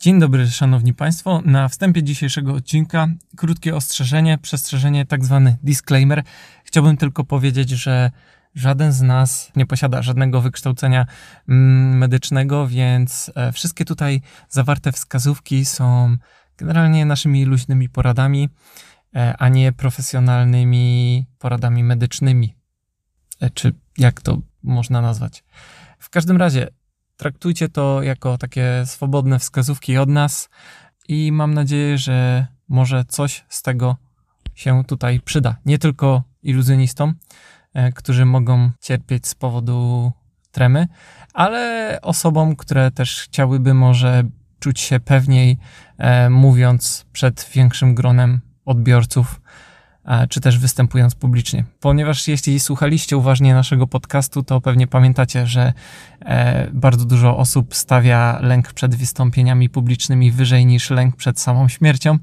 Dzień dobry, szanowni państwo. Na wstępie dzisiejszego odcinka krótkie ostrzeżenie, przestrzeżenie, tak zwany disclaimer. Chciałbym tylko powiedzieć, że żaden z nas nie posiada żadnego wykształcenia mm, medycznego, więc e, wszystkie tutaj zawarte wskazówki są generalnie naszymi luźnymi poradami, e, a nie profesjonalnymi poradami medycznymi. E, czy jak to można nazwać? W każdym razie, traktujcie to jako takie swobodne wskazówki od nas i mam nadzieję, że może coś z tego się tutaj przyda. Nie tylko iluzjonistom, e, którzy mogą cierpieć z powodu tremy, ale osobom, które też chciałyby może czuć się pewniej, e, mówiąc przed większym gronem odbiorców czy też występując publicznie. Ponieważ jeśli słuchaliście uważnie naszego podcastu, to pewnie pamiętacie, że e, bardzo dużo osób stawia lęk przed wystąpieniami publicznymi wyżej niż lęk przed samą śmiercią,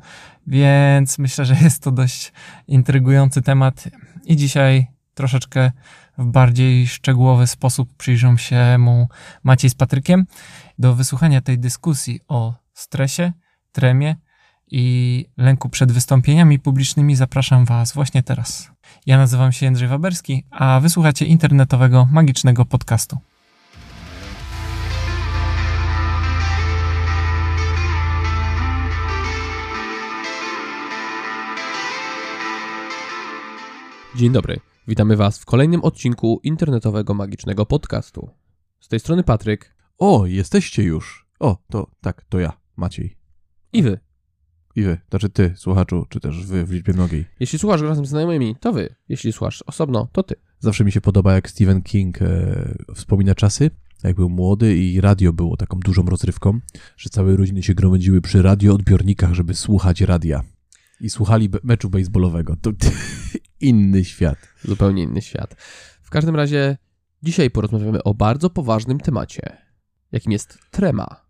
więc myślę, że jest to dość intrygujący temat i dzisiaj troszeczkę w bardziej szczegółowy sposób przyjrzą się mu Maciej z Patrykiem do wysłuchania tej dyskusji o stresie, tremie, i lęku przed wystąpieniami publicznymi zapraszam Was właśnie teraz. Ja nazywam się Jędrzej Waberski, a wysłuchacie internetowego magicznego podcastu. Dzień dobry. Witamy Was w kolejnym odcinku internetowego magicznego podcastu. Z tej strony Patryk. O, jesteście już. O, to tak, to ja, Maciej. I Wy, i wy, znaczy ty, słuchaczu, czy też wy w liczbie mnogiej. Jeśli słuchasz razem z znajomymi, to wy. Jeśli słuchasz osobno, to ty. Zawsze mi się podoba, jak Stephen King e, wspomina czasy, jak był młody i radio było taką dużą rozrywką, że całe rodziny się gromadziły przy radioodbiornikach, żeby słuchać radia. I słuchali be meczu baseballowego. To inny świat. Zupełnie inny świat. W każdym razie dzisiaj porozmawiamy o bardzo poważnym temacie, jakim jest trema.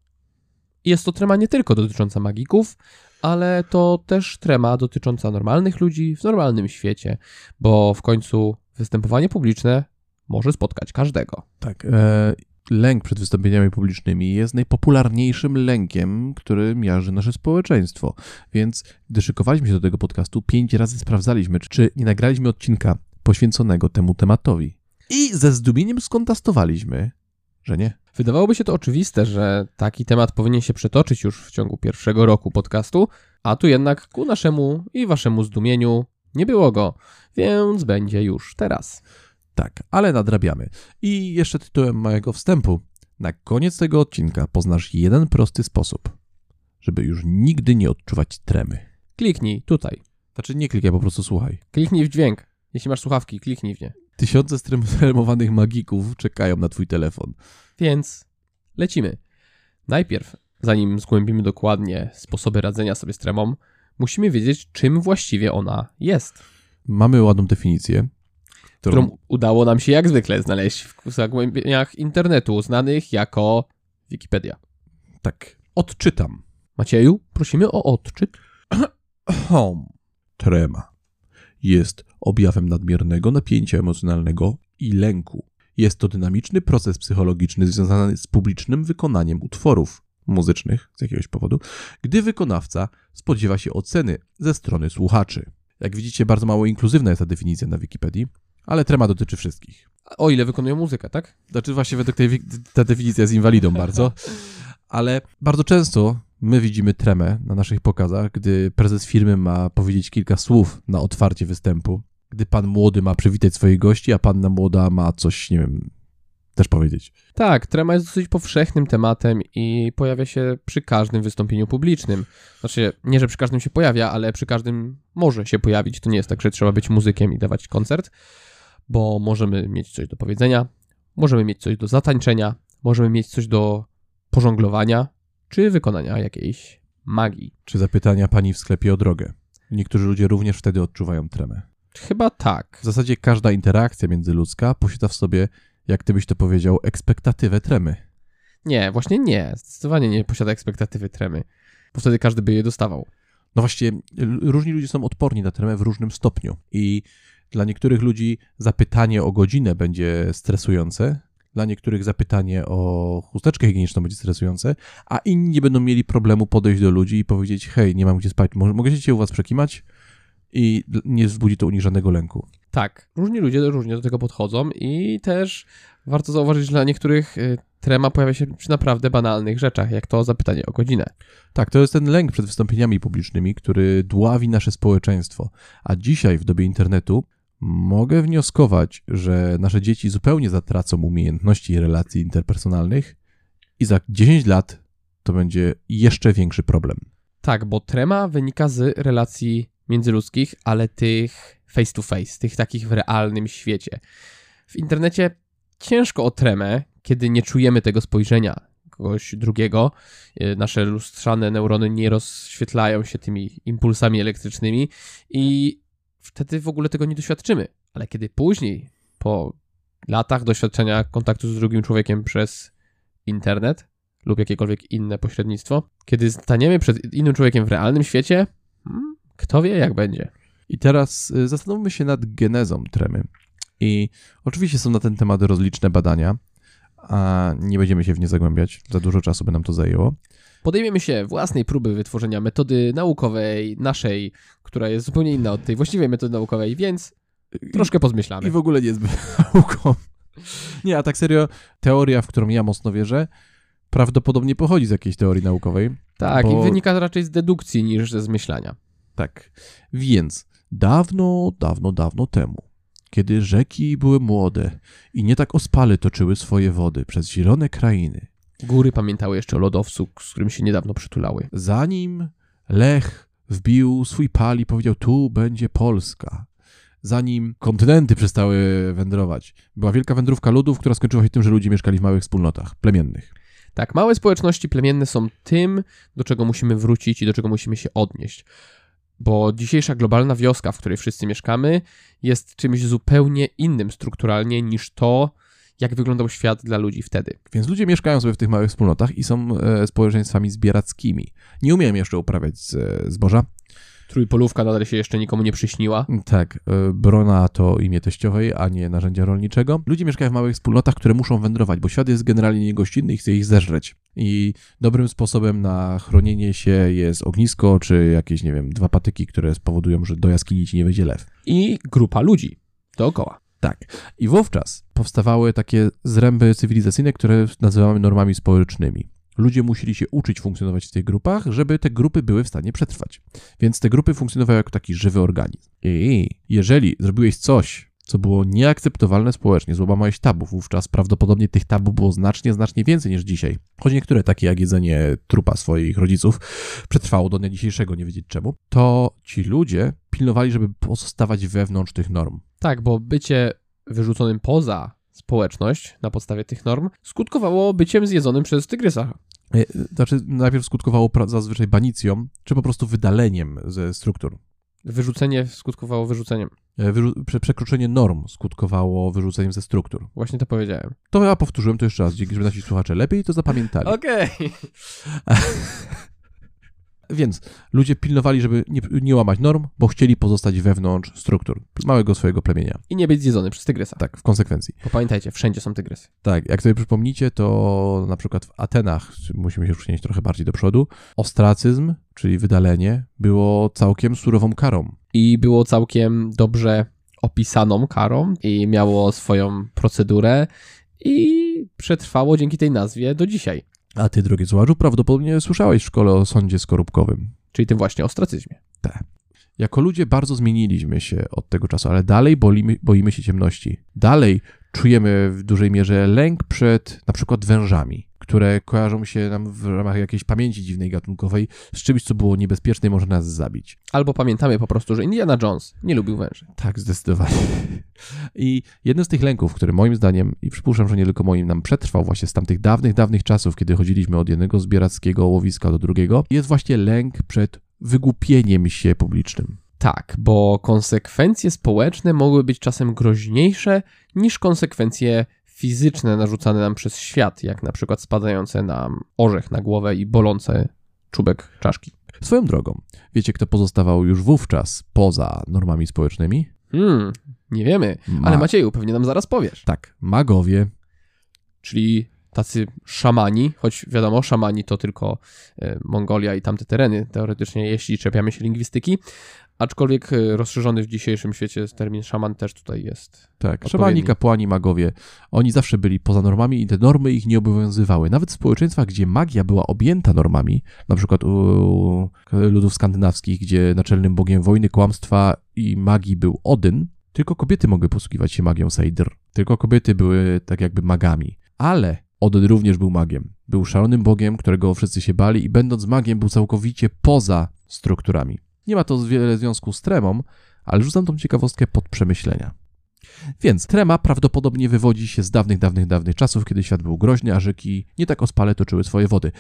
I jest to trema nie tylko dotycząca magików, ale to też trema dotycząca normalnych ludzi w normalnym świecie, bo w końcu występowanie publiczne może spotkać każdego. Tak. E, lęk przed wystąpieniami publicznymi jest najpopularniejszym lękiem, który miarzy nasze społeczeństwo. Więc gdy szykowaliśmy się do tego podcastu, pięć razy sprawdzaliśmy, czy nie nagraliśmy odcinka poświęconego temu tematowi. I ze zdumieniem skontastowaliśmy, że nie. Wydawałoby się to oczywiste, że taki temat powinien się przetoczyć już w ciągu pierwszego roku podcastu, a tu jednak ku naszemu i waszemu zdumieniu nie było go, więc będzie już teraz. Tak, ale nadrabiamy. I jeszcze tytułem mojego wstępu. Na koniec tego odcinka poznasz jeden prosty sposób, żeby już nigdy nie odczuwać tremy. Kliknij tutaj. Znaczy nie klikaj, po prostu słuchaj. Kliknij w dźwięk. Jeśli masz słuchawki, kliknij w nie. Tysiące stremowanych magików czekają na twój telefon. Więc lecimy. Najpierw, zanim zgłębimy dokładnie sposoby radzenia sobie z tremą, musimy wiedzieć, czym właściwie ona jest. Mamy ładną definicję, którą, którą udało nam się jak zwykle znaleźć w zagłębieniach internetu, znanych jako Wikipedia. Tak, odczytam. Macieju, prosimy o odczyt. Trema jest objawem nadmiernego napięcia emocjonalnego i lęku. Jest to dynamiczny proces psychologiczny związany z publicznym wykonaniem utworów muzycznych z jakiegoś powodu, gdy wykonawca spodziewa się oceny ze strony słuchaczy. Jak widzicie, bardzo mało inkluzywna jest ta definicja na Wikipedii, ale trema dotyczy wszystkich. O ile wykonują muzykę, tak? Znaczy właśnie według tej ta definicja jest inwalidą bardzo, ale bardzo często my widzimy tremę na naszych pokazach, gdy prezes firmy ma powiedzieć kilka słów na otwarcie występu, gdy pan młody ma przywitać swoich gości, a panna młoda ma coś, nie wiem, też powiedzieć. Tak, trema jest dosyć powszechnym tematem i pojawia się przy każdym wystąpieniu publicznym. Znaczy, nie, że przy każdym się pojawia, ale przy każdym może się pojawić. To nie jest tak, że trzeba być muzykiem i dawać koncert, bo możemy mieć coś do powiedzenia, możemy mieć coś do zatańczenia, możemy mieć coś do pożonglowania, czy wykonania jakiejś magii. Czy zapytania pani w sklepie o drogę. Niektórzy ludzie również wtedy odczuwają tremę. Chyba tak. W zasadzie każda interakcja międzyludzka posiada w sobie, jak ty byś to powiedział, ekspektatywę tremy. Nie, właśnie nie. Zdecydowanie nie posiada ekspektatywy tremy, bo wtedy każdy by je dostawał. No właśnie, różni ludzie są odporni na tremę w różnym stopniu i dla niektórych ludzi zapytanie o godzinę będzie stresujące, Dla niektórych zapytanie o chusteczkę higieniczną będzie stresujące, a inni nie będą mieli problemu podejść do ludzi i powiedzieć: Hej, nie mam gdzie spać, mogę się u was przekimać? I nie wzbudzi to u nich żadnego lęku. Tak, różni ludzie różnie do tego podchodzą i też warto zauważyć, że dla niektórych y, trema pojawia się przy naprawdę banalnych rzeczach, jak to zapytanie o godzinę. Tak, to jest ten lęk przed wystąpieniami publicznymi, który dławi nasze społeczeństwo. A dzisiaj, w dobie internetu, mogę wnioskować, że nasze dzieci zupełnie zatracą umiejętności relacji interpersonalnych i za 10 lat to będzie jeszcze większy problem. Tak, bo trema wynika z relacji międzyludzkich, ale tych face to face, tych takich w realnym świecie. W internecie ciężko o tremę, kiedy nie czujemy tego spojrzenia kogoś drugiego. Y, Nasze lustrzane neurony nie rozświetlają się tymi impulsami elektrycznymi i wtedy w ogóle tego nie doświadczymy. Ale kiedy później, po latach doświadczenia kontaktu z drugim człowiekiem przez internet lub jakiekolwiek inne pośrednictwo, kiedy staniemy przed innym człowiekiem w realnym świecie, hmm, kto wie jak będzie. I teraz y, zastanówmy się nad genezą tremy. I oczywiście są na ten temat rozliczne badania, a nie będziemy się w nie zagłębiać, za dużo czasu by nam to zajęło. Podejmiemy się własnej próby wytworzenia metody naukowej, naszej, która jest zupełnie inna od tej właściwej metody naukowej, więc troszkę pozmyślamy. I w ogóle nie zbyt nauką. Nie, a tak serio, teoria, w którą ja mocno wierzę, prawdopodobnie pochodzi z jakiejś teorii naukowej. Tak, bo- i wynika raczej z dedukcji niż ze zmyślania. Tak. Więc dawno, dawno, dawno temu, kiedy rzeki były młode i nie tak ospale toczyły swoje wody przez zielone krainy, Góry pamiętały jeszcze o lodowcu, z którym się niedawno przytulały. zanim Lech wbił swój pal i powiedział, tu będzie Polska, zanim kontynenty przestały wędrować, była wielka wędrówka ludów, która skończyła się tym, że ludzie mieszkali w małych wspólnotach plemiennych. Tak, małe społeczności plemienne są tym, do czego musimy wrócić i do czego musimy się odnieść. Bo dzisiejsza globalna wioska, w której wszyscy mieszkamy, jest czymś zupełnie innym strukturalnie niż to, jak wyglądał świat dla ludzi wtedy. Więc ludzie mieszkają sobie w tych małych wspólnotach i są e, społeczeństwami zbierackimi. Nie umieją jeszcze uprawiać z, zboża, Trójpolówka nadal się jeszcze nikomu nie przyśniła. Tak, e, brona to imię teściowej, a nie narzędzia rolniczego. Ludzie mieszkają w małych wspólnotach, które muszą wędrować, bo świat jest generalnie niegościnny i chce ich zeżreć. I dobrym sposobem na chronienie się jest ognisko, czy jakieś, nie wiem, dwa patyki, które spowodują, że do jaskini ci nie wejdzie lew. I grupa ludzi dookoła. Tak. I wówczas powstawały takie zręby cywilizacyjne, które nazywamy normami społecznymi. Ludzie musieli się uczyć funkcjonować w tych grupach, żeby te grupy były w stanie przetrwać. Więc te grupy funkcjonowały jako taki żywy organizm. I jeżeli zrobiłeś coś, co było nieakceptowalne społecznie, złamałeś tabu, wówczas prawdopodobnie tych tabu było znacznie, znacznie więcej niż dzisiaj. Choć niektóre, takie jak jedzenie trupa swoich rodziców, przetrwało do dnia dzisiejszego, nie wiedzieć czemu, to ci ludzie pilnowali, żeby pozostawać wewnątrz tych norm. Tak, bo bycie wyrzuconym poza społeczność na podstawie tych norm skutkowało byciem zjedzonym przez tygrysa. E, Znaczy, najpierw skutkowało zazwyczaj banicją, czy po prostu wydaleniem ze struktur. Wyrzucenie skutkowało wyrzuceniem. E, Wyrzu- prze- przekroczenie norm skutkowało wyrzuceniem ze struktur. Właśnie to powiedziałem. To ja powtórzyłem to jeszcze raz, dzięki, żeby nasi słuchacze lepiej to zapamiętali. Okej. Więc ludzie pilnowali, żeby nie, nie łamać norm, bo chcieli pozostać wewnątrz struktur małego swojego plemienia. I nie być zjedzony przez tygrysa. Tak, w konsekwencji. Bo pamiętajcie, wszędzie są tygrysy. Tak, jak sobie przypomnicie, to na przykład w Atenach, musimy się już przenieść trochę bardziej do przodu, ostracyzm, czyli wydalenie, było całkiem surową karą. I było całkiem dobrze opisaną karą i miało swoją procedurę i przetrwało dzięki tej nazwie do dzisiaj. A ty, drogi słuchaczu, prawdopodobnie słyszałeś w szkole o sądzie skorupkowym. Czyli tym właśnie ostracyzmie. Jako ludzie bardzo zmieniliśmy się od tego czasu, ale dalej bolimy, boimy się ciemności. Dalej czujemy w dużej mierze lęk przed na przykład wężami, które kojarzą się nam w ramach jakiejś pamięci dziwnej gatunkowej z czymś, co było niebezpieczne i może nas zabić. Albo pamiętamy po prostu, że Indiana Jones nie lubił węży. Tak, zdecydowanie. I jednym z tych lęków, który moim zdaniem, i przypuszczam, że nie tylko moim, nam przetrwał właśnie z tamtych dawnych, dawnych czasów, kiedy chodziliśmy od jednego zbierackiego łowiska do drugiego, jest właśnie lęk przed wygłupieniem się publicznym. Tak, bo konsekwencje społeczne mogły być czasem groźniejsze niż konsekwencje fizyczne narzucane nam przez świat, jak na przykład spadające nam orzech na głowę i bolące czubek czaszki. Swoją drogą, wiecie, kto pozostawał już wówczas poza normami społecznymi? Hmm, nie wiemy, Ma- ale Macieju, pewnie nam zaraz powiesz. Tak, magowie. czyli tacy szamani, choć wiadomo, szamani to tylko e, Mongolia i tamte tereny, teoretycznie, jeśli czepiamy się lingwistyki, aczkolwiek e, rozszerzony w dzisiejszym świecie termin szaman też tutaj jest. Tak, szamani, kapłani, magowie, oni zawsze byli poza normami i te normy ich nie obowiązywały. Nawet w społeczeństwach, gdzie magia była objęta normami, na przykład u ludów skandynawskich, gdzie naczelnym bogiem wojny, kłamstwa i magii był Odyn, tylko kobiety mogły posługiwać się magią Seidr. Tylko kobiety były tak jakby magami. Ale Odyn również był magiem. Był szalonym bogiem, którego wszyscy się bali i będąc magiem był całkowicie poza strukturami. Nie ma to wiele związku z tremą, ale rzucam tą ciekawostkę pod przemyślenia. Więc trema prawdopodobnie wywodzi się z dawnych, dawnych, dawnych czasów, kiedy świat był groźny, a rzeki nie tak ospale toczyły swoje wody.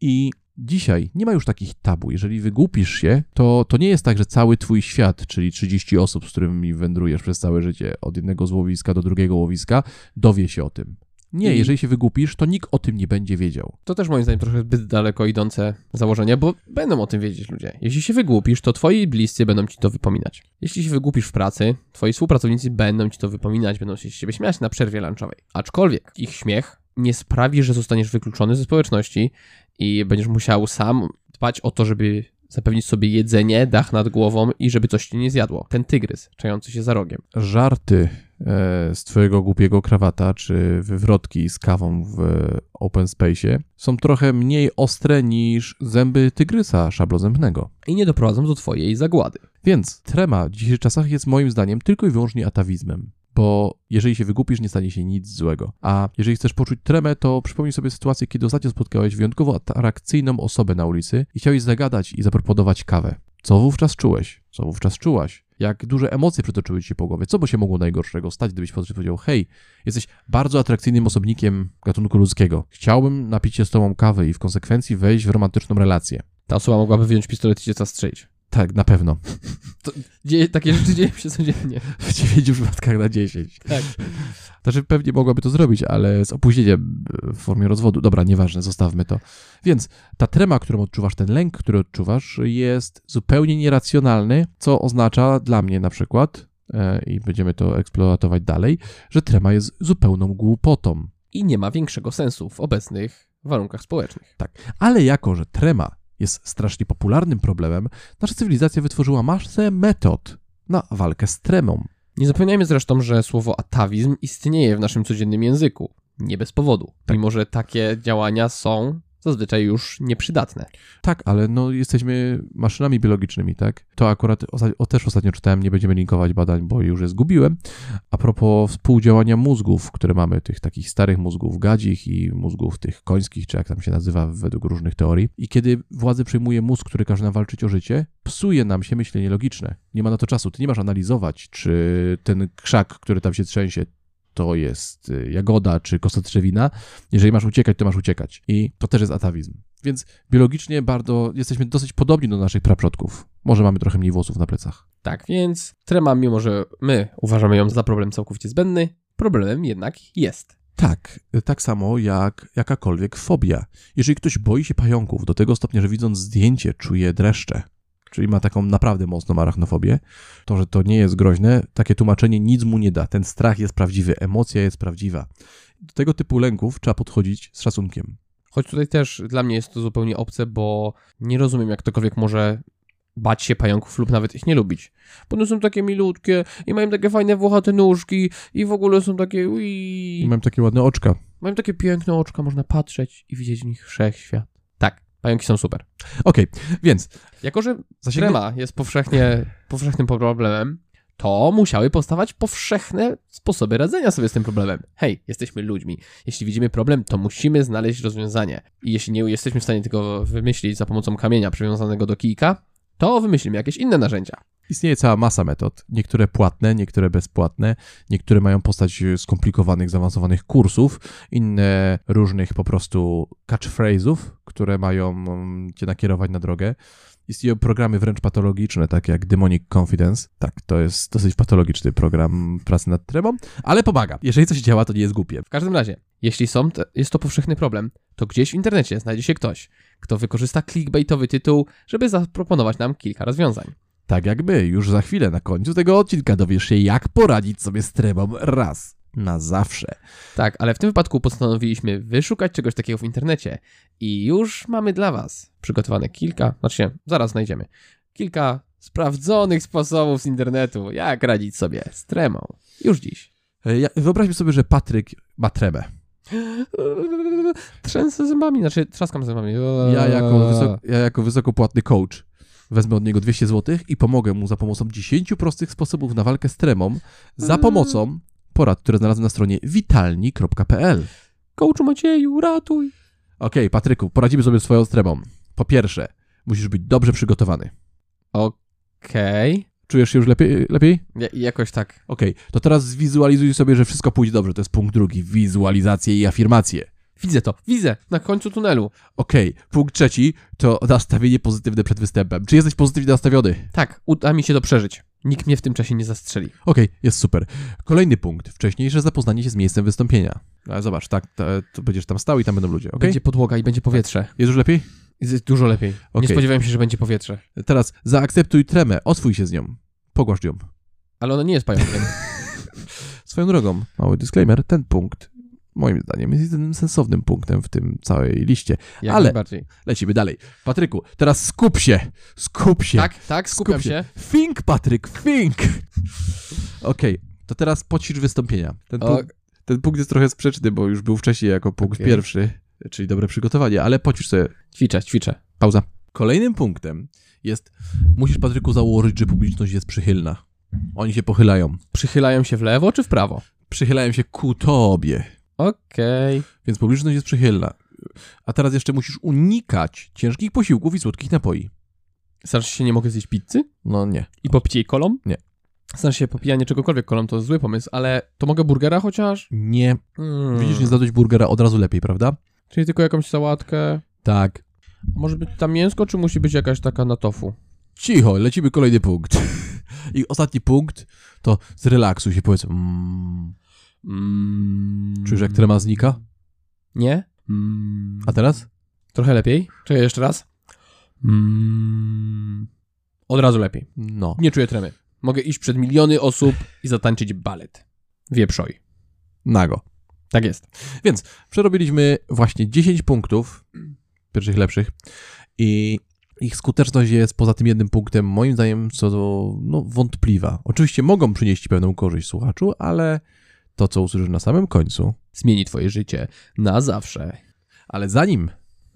I dzisiaj nie ma już takich tabu. Jeżeli wygłupisz się, to, to nie jest tak, że cały twój świat, czyli 30 osób, z którymi wędrujesz przez całe życie, od jednego złowiska do drugiego łowiska, dowie się o tym. Nie, I- jeżeli się wygłupisz, to nikt o tym nie będzie wiedział. To też moim zdaniem trochę zbyt daleko idące założenie, bo będą o tym wiedzieć ludzie. Jeśli się wygłupisz, to twoi bliscy będą ci to wypominać. Jeśli się wygłupisz w pracy, twoi współpracownicy będą ci to wypominać, będą się z ciebie śmiać na przerwie lunchowej. Aczkolwiek ich śmiech nie sprawi, że zostaniesz wykluczony ze społeczności i będziesz musiał sam dbać o to, żeby zapewnić sobie jedzenie, dach nad głową i żeby coś ci nie zjadło. Ten tygrys, czający się za rogiem. Żarty z twojego głupiego krawata, czy wywrotki z kawą w open space'ie są trochę mniej ostre niż zęby tygrysa szablozębnego. I nie doprowadzą do twojej zagłady. Więc trema w dzisiejszych czasach jest moim zdaniem tylko i wyłącznie atawizmem. Bo jeżeli się wygłupisz, nie stanie się nic złego. A jeżeli chcesz poczuć tremę, to przypomnij sobie sytuację, kiedy ostatnio spotkałeś wyjątkowo atrakcyjną osobę na ulicy i chciałeś zagadać i zaproponować kawę. Co wówczas czułeś? Co wówczas czułaś? Jak duże emocje przetoczyły ci po głowie? Co by się mogło najgorszego stać, gdybyś powiedział: Hej, jesteś bardzo atrakcyjnym osobnikiem gatunku ludzkiego. Chciałbym napić się z tobą kawy i w konsekwencji wejść w romantyczną relację. Ta osoba mogłaby wyjąć pistolet i cię zastrzelić. Tak, na pewno. Dzieje, takie rzeczy dzieją się codziennie. W 9 przypadkach na 10. Tak. Znaczy pewnie mogłaby to zrobić, ale z opóźnieniem w formie rozwodu. Dobra, nieważne, zostawmy to. Więc ta trema, którą odczuwasz, ten lęk, który odczuwasz, jest zupełnie nieracjonalny, co oznacza dla mnie na przykład, e, i będziemy to eksploatować dalej, że trema jest zupełną głupotą. I nie ma większego sensu w obecnych warunkach społecznych. Ale jako, że trema jest strasznie popularnym problemem, nasza cywilizacja wytworzyła masę metod na walkę z tremą. Nie zapominajmy zresztą, że słowo atawizm istnieje w naszym codziennym języku. Nie bez powodu. Mimo, że takie działania są zazwyczaj już nieprzydatne. Tak, ale no jesteśmy maszynami biologicznymi, tak? To akurat o, też ostatnio czytałem, nie będziemy linkować badań, bo już je zgubiłem. A propos współdziałania mózgów, które mamy, tych takich starych mózgów gadzich i mózgów tych końskich, czy jak tam się nazywa według różnych teorii. I kiedy władzy przejmuje mózg, który każe nam walczyć o życie, psuje nam się myślenie logiczne. Nie ma na to czasu. Ty nie masz analizować, czy ten krzak, który tam się trzęsie, to jest y, jagoda czy kostotrzewina. Jeżeli masz uciekać, to masz uciekać. I to też jest atawizm. Więc biologicznie bardzo jesteśmy dosyć podobni do naszych praprzodków. Może mamy trochę mniej włosów na plecach. Tak więc trema, mimo że my uważamy ją za problem całkowicie zbędny, problemem jednak jest. Tak, tak samo jak jakakolwiek fobia. Jeżeli ktoś boi się pająków do tego stopnia, że widząc zdjęcie czuje dreszcze, czyli ma taką naprawdę mocną arachnofobię, to, że to nie jest groźne, takie tłumaczenie nic mu nie da. Ten strach jest prawdziwy, emocja jest prawdziwa. Do tego typu lęków trzeba podchodzić z szacunkiem. Choć tutaj też dla mnie jest to zupełnie obce, bo nie rozumiem, jak ktokolwiek może bać się pająków lub nawet ich nie lubić. Bo one są takie milutkie i mają takie fajne włochate nóżki i w ogóle są takie ui. I mam takie ładne oczka. Mają takie piękne oczka, można patrzeć i widzieć w nich wszechświat. Pająki są super. Okej, więc Jako, że zasięgnie... trema jest powszechnie, powszechnym problemem, to musiały powstawać powszechne sposoby radzenia sobie z tym problemem. Hej, jesteśmy ludźmi. Jeśli widzimy problem, to musimy znaleźć rozwiązanie. I jeśli nie jesteśmy w stanie tego wymyślić za pomocą kamienia przywiązanego do kijka, to wymyślimy jakieś inne narzędzia. Istnieje cała masa metod. Niektóre płatne, niektóre bezpłatne, niektóre mają postać skomplikowanych, zaawansowanych kursów, inne różnych po prostu catchphrase'ów, które mają mm, cię nakierować na drogę. Istnieją programy wręcz patologiczne, takie jak Demonic Confidence. Tak, to jest dosyć patologiczny program pracy nad tremą, ale pomaga. Jeżeli coś działa, to nie jest głupie. W każdym razie, jeśli są te, jest to powszechny problem, to gdzieś w internecie znajdzie się ktoś, kto wykorzysta clickbaitowy tytuł, żeby zaproponować nam kilka rozwiązań. Tak jak my, już za chwilę na końcu tego odcinka dowiesz się, jak poradzić sobie z tremą raz. na zawsze. Tak, ale w tym wypadku postanowiliśmy wyszukać czegoś takiego w internecie i już mamy dla Was przygotowane kilka, znaczy zaraz znajdziemy, kilka sprawdzonych sposobów z internetu, jak radzić sobie z tremą. Już dziś. E, Ja, wyobraźmy sobie, że Patryk ma tremę. Trzęsę zębami, znaczy trzaskam zębami. Ja jako, wysok, ja jako wysokopłatny coach wezmę od niego 200 zł i pomogę mu za pomocą 10 prostych sposobów na walkę z tremą za pomocą porad, które znalazłem na stronie witalni.pl. Coachu Macieju, ratuj! Okej, Patryku, poradzimy sobie z twoją tremą. Po pierwsze, musisz być dobrze przygotowany. Okej. Czujesz się już lepiej? lepiej? Ja, jakoś tak. Okej, to teraz zwizualizuj sobie, że wszystko pójdzie dobrze. To jest punkt drugi. Wizualizacje i afirmacje. Widzę to, widzę, na końcu tunelu. Okej, punkt trzeci to nastawienie pozytywne przed występem. Czy jesteś pozytywnie nastawiony? Tak, uda mi się to przeżyć. Nikt mnie w tym czasie nie zastrzeli. Okej, jest super. Kolejny punkt. Wcześniejsze zapoznanie się z miejscem wystąpienia. Ale zobacz, tak, to, to będziesz tam stał i tam będą ludzie, okej? Będzie podłoga i będzie powietrze. Jest już lepiej? Jest dużo lepiej. Nie Okej. spodziewałem się, że będzie powietrze. Teraz zaakceptuj tremę, oswój się z nią. Pogłasz ją. Ale ona nie jest pająkiem. Swoją drogą, mały disclaimer, ten punkt moim zdaniem jest jedynym sensownym punktem w tym całej liście. Jak Ale- najbardziej. Lecimy dalej. Patryku, teraz skup się, skup się. Tak, tak, skupiam Skup się. Think, Patryk, think! Okej, to teraz poćwicz wystąpienia. Ten, O, punkt, ten punkt jest trochę sprzeczny, bo już był wcześniej jako punkt Okej. pierwszy, czyli dobre przygotowanie, ale poćwicz sobie. ćwiczę, ćwiczę. Pauza. Kolejnym punktem jest, musisz Patryku założyć, że publiczność jest przychylna. Oni się pochylają. Przychylają się w lewo czy w prawo? Przychylają się ku tobie, Okej. więc publiczność jest przychylna. A teraz jeszcze musisz unikać ciężkich posiłków i słodkich napoi. Znaczy się nie mogę zjeść pizzy? No nie. I popić jej kolą? Nie. Znaczy się popijanie czegokolwiek kolą to zły pomysł, ale to mogę burgera chociaż? Nie. Mm. Widzisz, nie zadać burgera od razu lepiej, prawda? Czyli tylko jakąś sałatkę? Tak. Może być tam mięsko, czy musi być jakaś taka na tofu? Cicho, lecimy kolejny punkt. I ostatni punkt to zrelaksuj się, powiedz. Mm, Mm. czujesz jak trema znika? Nie? Mm. A teraz? Trochę lepiej? Czekaj jeszcze raz. Mm. Od razu lepiej. No. Nie czuję tremy. Mogę iść przed miliony osób i zatańczyć balet. Wieprzoj. Nago. Tak jest. Przerobiliśmy właśnie 10 punktów, pierwszych lepszych i ich skuteczność jest poza tym jednym punktem, moim zdaniem, co no, wątpliwa. Oczywiście mogą przynieść pewną korzyść słuchaczu, ale to, co usłyszysz na samym końcu, Zmieni twoje życie na zawsze. ale zanim,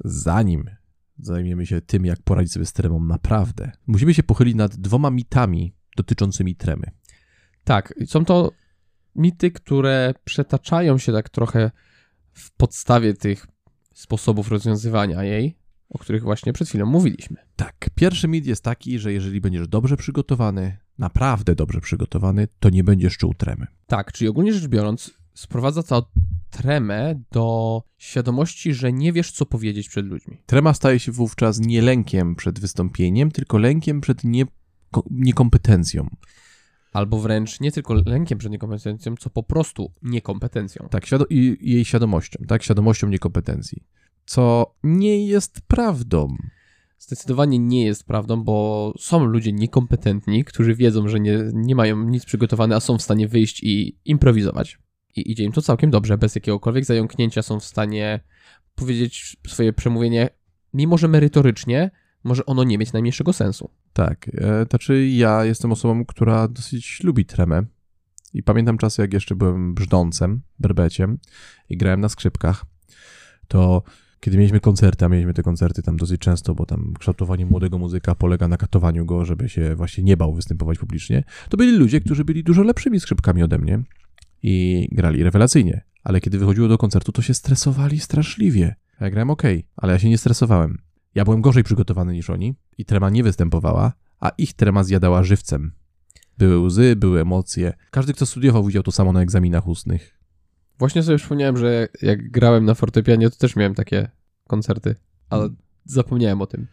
zanim zajmiemy się tym, jak poradzić sobie z tremą naprawdę, musimy się pochylić nad dwoma mitami dotyczącymi tremy. Tak, są to mity, które przetaczają się tak trochę w podstawie tych sposobów rozwiązywania jej, o których właśnie przed chwilą mówiliśmy. Tak, pierwszy mit jest taki, że jeżeli będziesz dobrze przygotowany, naprawdę dobrze przygotowany, to nie będziesz czuł tremy. Tak, czyli ogólnie rzecz biorąc, sprowadza to tremę do świadomości, że nie wiesz, co powiedzieć przed ludźmi. Trema staje się wówczas nie lękiem przed wystąpieniem, tylko lękiem przed nie, ko- niekompetencją. Albo wręcz nie tylko lękiem przed niekompetencją, co po prostu niekompetencją. Tak, świado- i i jej świadomością, tak, świadomością niekompetencji. Co nie jest prawdą. Zdecydowanie nie jest prawdą, bo są ludzie niekompetentni, którzy wiedzą, że nie, nie mają nic przygotowane, a są w stanie wyjść i improwizować. I idzie im to całkiem dobrze, bez jakiegokolwiek zająknięcia są w stanie powiedzieć swoje przemówienie, mimo że merytorycznie może ono nie mieć najmniejszego sensu. Tak, e, znaczy ja jestem osobą, która dosyć lubi tremę. I pamiętam czasy, jak jeszcze byłem brzdącem, berbeciem i grałem na skrzypkach, to kiedy mieliśmy koncerty, a mieliśmy te koncerty tam dosyć często, bo tam kształtowanie młodego muzyka polega na katowaniu go, żeby się właśnie nie bał występować publicznie, to byli ludzie, którzy byli dużo lepszymi skrzypkami ode mnie i grali rewelacyjnie. Ale kiedy wychodziło do koncertu, to się stresowali straszliwie. Ja grałem ok, ale ja się nie stresowałem. Ja byłem gorzej przygotowany niż oni i trema nie występowała, a ich trema zjadała żywcem. Były łzy, były emocje. Każdy, kto studiował, widział to samo na egzaminach ustnych. Właśnie sobie przypomniałem, że jak grałem na fortepianie, to też miałem takie koncerty, ale zapomniałem o tym.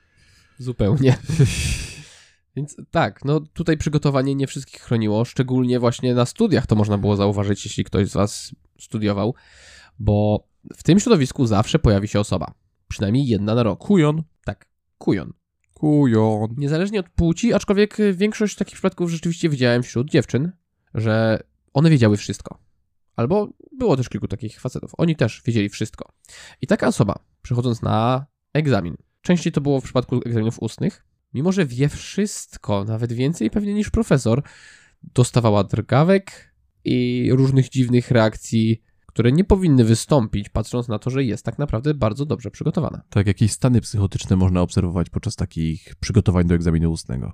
Zupełnie. Więc tak, no tutaj przygotowanie nie wszystkich chroniło, szczególnie właśnie na studiach to można było zauważyć, jeśli ktoś z Was studiował, bo w tym środowisku zawsze pojawi się osoba, przynajmniej jedna na rok. Kujon. Tak, kujon. Kujon. Niezależnie od płci, aczkolwiek większość takich przypadków rzeczywiście widziałem wśród dziewczyn, że one wiedziały wszystko. Albo było też kilku takich facetów. Oni też wiedzieli wszystko. I taka osoba, przychodząc na egzamin, częściej to było w przypadku egzaminów ustnych, mimo że wie wszystko, nawet więcej pewnie niż profesor, dostawała drgawek i różnych dziwnych reakcji, które nie powinny wystąpić, patrząc na to, że jest tak naprawdę bardzo dobrze przygotowana. Tak, jakieś stany psychotyczne można obserwować podczas takich przygotowań do egzaminu ustnego.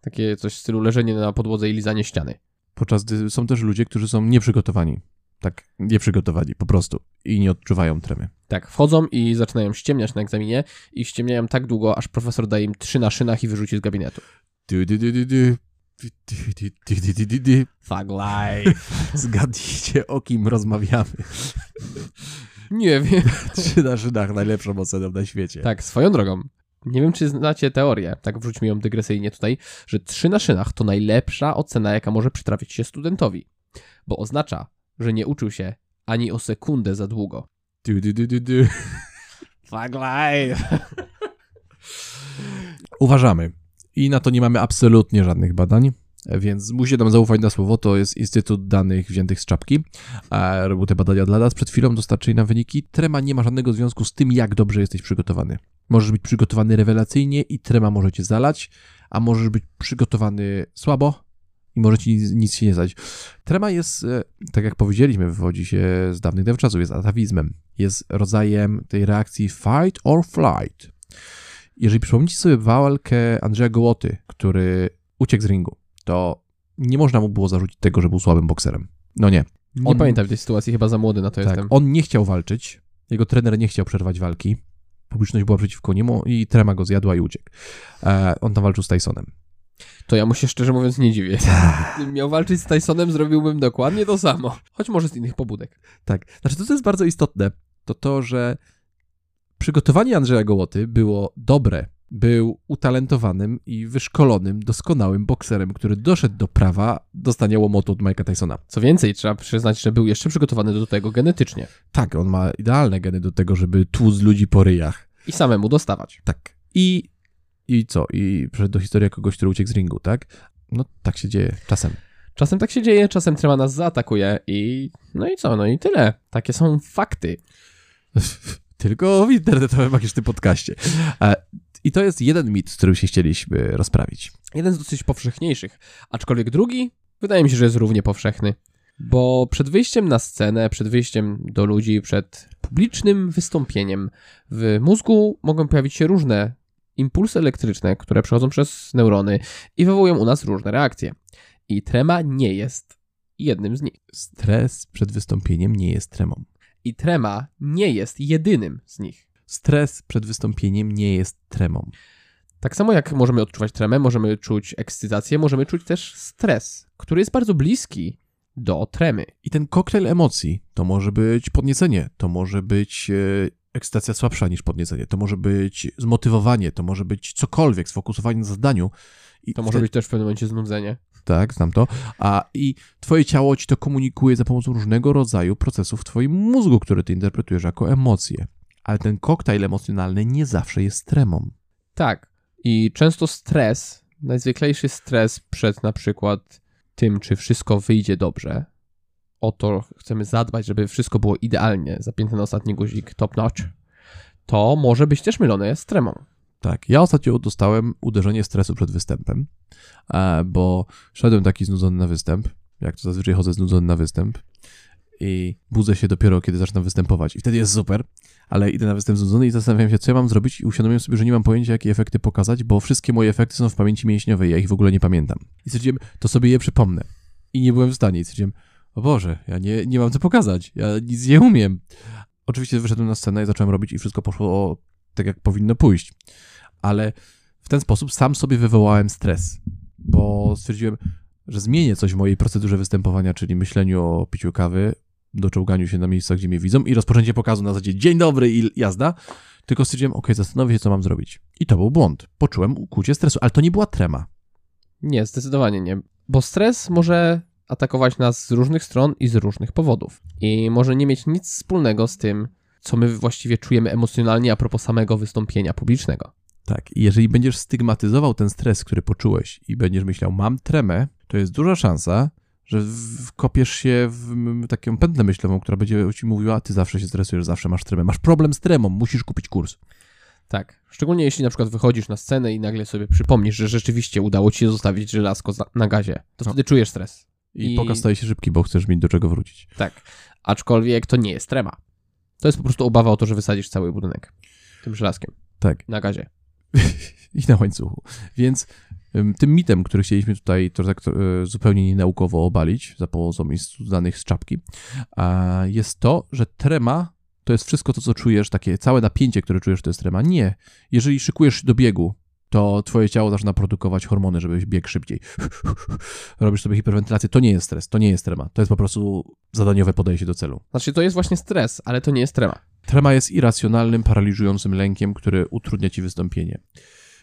Takie coś w stylu leżenie na podłodze i lizanie ściany. Podczas gdy są też ludzie, którzy są nieprzygotowani. Tak, nieprzygotowani, po prostu. I nie odczuwają tremy. Tak, wchodzą i zaczynają ściemniać na egzaminie i ściemniają tak długo, aż profesor daje im trzy na szynach i wyrzuci z gabinetu. Du, du, du, du, du. Thug life. Zgadnijcie, o kim rozmawiamy. Nie wiem. Trzy na szynach najlepszą oceną na świecie. Tak, swoją drogą. Nie wiem, czy znacie teorię, tak wrzućmy ją dygresyjnie tutaj, że trzy na szynach to najlepsza ocena, jaka może przytrafić się studentowi. Bo oznacza, że nie uczył się ani o sekundę za długo. Du, du, du, du, du. Thug life. Uważamy. I na to nie mamy absolutnie żadnych badań. Więc musicie nam zaufać na słowo, to jest Instytut Danych Wziętych z Czapki. A robił te badania dla nas, przed chwilą dostarczyli nam wyniki. Trema nie ma żadnego związku z tym, jak dobrze jesteś przygotowany. Możesz być przygotowany rewelacyjnie i trema może cię zalać, a możesz być przygotowany słabo i może ci nic, się nie zdać. Trema jest, e, tak jak powiedzieliśmy, wywodzi się z dawnych dawnych czasów, jest atawizmem. Jest rodzajem tej reakcji fight or flight. Jeżeli przypomnicie sobie walkę Andrzeja Gołoty, który uciekł z ringu, to nie można mu było zarzucić tego, że był słabym bokserem. No nie. Nie On- pamiętam tej sytuacji, chyba za młody na to Tak, jestem. on nie chciał walczyć, jego trener nie chciał przerwać walki, publiczność była przeciwko niemu i trema go zjadła i uciekł. E, on tam walczył z Tysonem. To ja mu się szczerze mówiąc nie dziwię. Gdybym miał walczyć z Tysonem, zrobiłbym dokładnie to samo. Choć może z innych pobudek. Tak, znaczy to, co jest bardzo istotne, to to, że przygotowanie Andrzeja Gołoty było dobre. Był utalentowanym i wyszkolonym, doskonałym bokserem, który doszedł do prawa dostania łomotu od Mike'a Tysona. Co więcej, trzeba przyznać, że był jeszcze przygotowany do tego genetycznie. Tak, on ma idealne geny do tego, żeby tłuc ludzi po ryjach. I samemu dostawać. Tak. I, i co? I przeszedł do historii jako gość, który uciekł z ringu, tak? No tak się dzieje czasem. Czasem tak się dzieje, czasem trema nas zaatakuje i... No i co? No i tyle. Takie są fakty. Tylko w internetowym magicznym podcaście. E, I to jest jeden mit, z którym się chcieliśmy rozprawić. Jeden z dosyć powszechniejszych, aczkolwiek drugi wydaje mi się, że jest równie powszechny. Bo przed wyjściem na scenę, przed wyjściem do ludzi, przed publicznym wystąpieniem w mózgu mogą pojawić się różne impulsy elektryczne, które przechodzą przez neurony i wywołują u nas różne reakcje. I trema nie jest jednym z nich. Stres przed wystąpieniem nie jest tremą. I trema nie jest jedynym z nich. Stres przed wystąpieniem nie jest tremą. Tak samo jak możemy odczuwać tremę, możemy czuć ekscytację, możemy czuć też stres, który jest bardzo bliski do tremy. I ten koktajl emocji to może być podniecenie, to może być e, ekscytacja słabsza niż podniecenie, to może być zmotywowanie, to może być cokolwiek, sfokusowanie na zadaniu. I To może wtedy- być też w pewnym momencie znudzenie. Tak, znam to. A i twoje ciało ci to komunikuje za pomocą różnego rodzaju procesów w twoim mózgu, które ty interpretujesz jako emocje. Ale ten koktajl emocjonalny nie zawsze jest tremą. Tak. I często stres, najzwyklejszy stres przed na przykład tym, czy wszystko wyjdzie dobrze, o to chcemy zadbać, żeby wszystko było idealnie, zapięte na ostatni guzik top notch, to może być też mylone z tremą. Tak, ja ostatnio dostałem uderzenie stresu przed występem, e, bo szedłem taki znudzony na występ, jak to zazwyczaj chodzę znudzony na występ i budzę się dopiero, kiedy zaczynam występować i wtedy jest super, ale idę na występ znudzony i zastanawiam się, co ja mam zrobić i uświadomiłem sobie, że nie mam pojęcia, jakie efekty pokazać, bo wszystkie moje efekty są w pamięci mięśniowej, ja ich w ogóle nie pamiętam. I stwierdziłem, to sobie je przypomnę. I nie byłem w stanie i stwierdziłem, o Boże, ja nie, nie mam co pokazać, ja nic nie umiem. Oczywiście wyszedłem na scenę i zacząłem robić i wszystko poszło tak, jak powinno pójść ale w ten sposób sam sobie wywołałem stres, bo stwierdziłem, że zmienię coś w mojej procedurze występowania, czyli myśleniu o piciu kawy, doczołganiu się na miejscach, gdzie mnie widzą i rozpoczęcie pokazu na zasadzie dzień dobry i jazda, tylko stwierdziłem, ok, zastanowię się, co mam zrobić. I to był błąd. Poczułem ukłucie stresu, ale to nie była trema. Nie, zdecydowanie nie. Bo stres może atakować nas z różnych stron i z różnych powodów. I może nie mieć nic wspólnego z tym, co my właściwie czujemy emocjonalnie a propos samego wystąpienia publicznego. Tak, i jeżeli będziesz stygmatyzował ten stres, który poczułeś i będziesz myślał, mam tremę, to jest duża szansa, że kopiesz się w taką pętlę myślową, która będzie ci mówiła, ty zawsze się stresujesz, zawsze masz tremę, masz problem z tremą, musisz kupić kurs. Tak. Szczególnie jeśli na przykład wychodzisz na scenę i nagle sobie przypomnisz, że rzeczywiście udało ci się zostawić żelazko na gazie, to No. wtedy czujesz stres. I, I- pokaz staje się szybki, bo chcesz mieć do czego wrócić. Tak. Aczkolwiek to nie jest trema. To jest po prostu obawa o to, że wysadzisz cały budynek tym żelazkiem Tak. na gazie. I na łańcuchu. Więc ym, tym mitem, który chcieliśmy tutaj to tak e, zupełnie nienaukowo obalić, za pomocą danych z czapki, jest to, że trema to jest wszystko to, co czujesz, takie całe napięcie, które czujesz, to jest trema. Nie. Jeżeli szykujesz się do biegu, to twoje ciało zaczyna produkować hormony, żebyś biegł szybciej. Robisz sobie hiperwentylację. To nie jest stres, to nie jest trema. To jest po prostu zadaniowe podejście do celu. Znaczy, to jest właśnie stres, ale to nie jest trema. Trema jest irracjonalnym, paraliżującym lękiem, który utrudnia ci wystąpienie.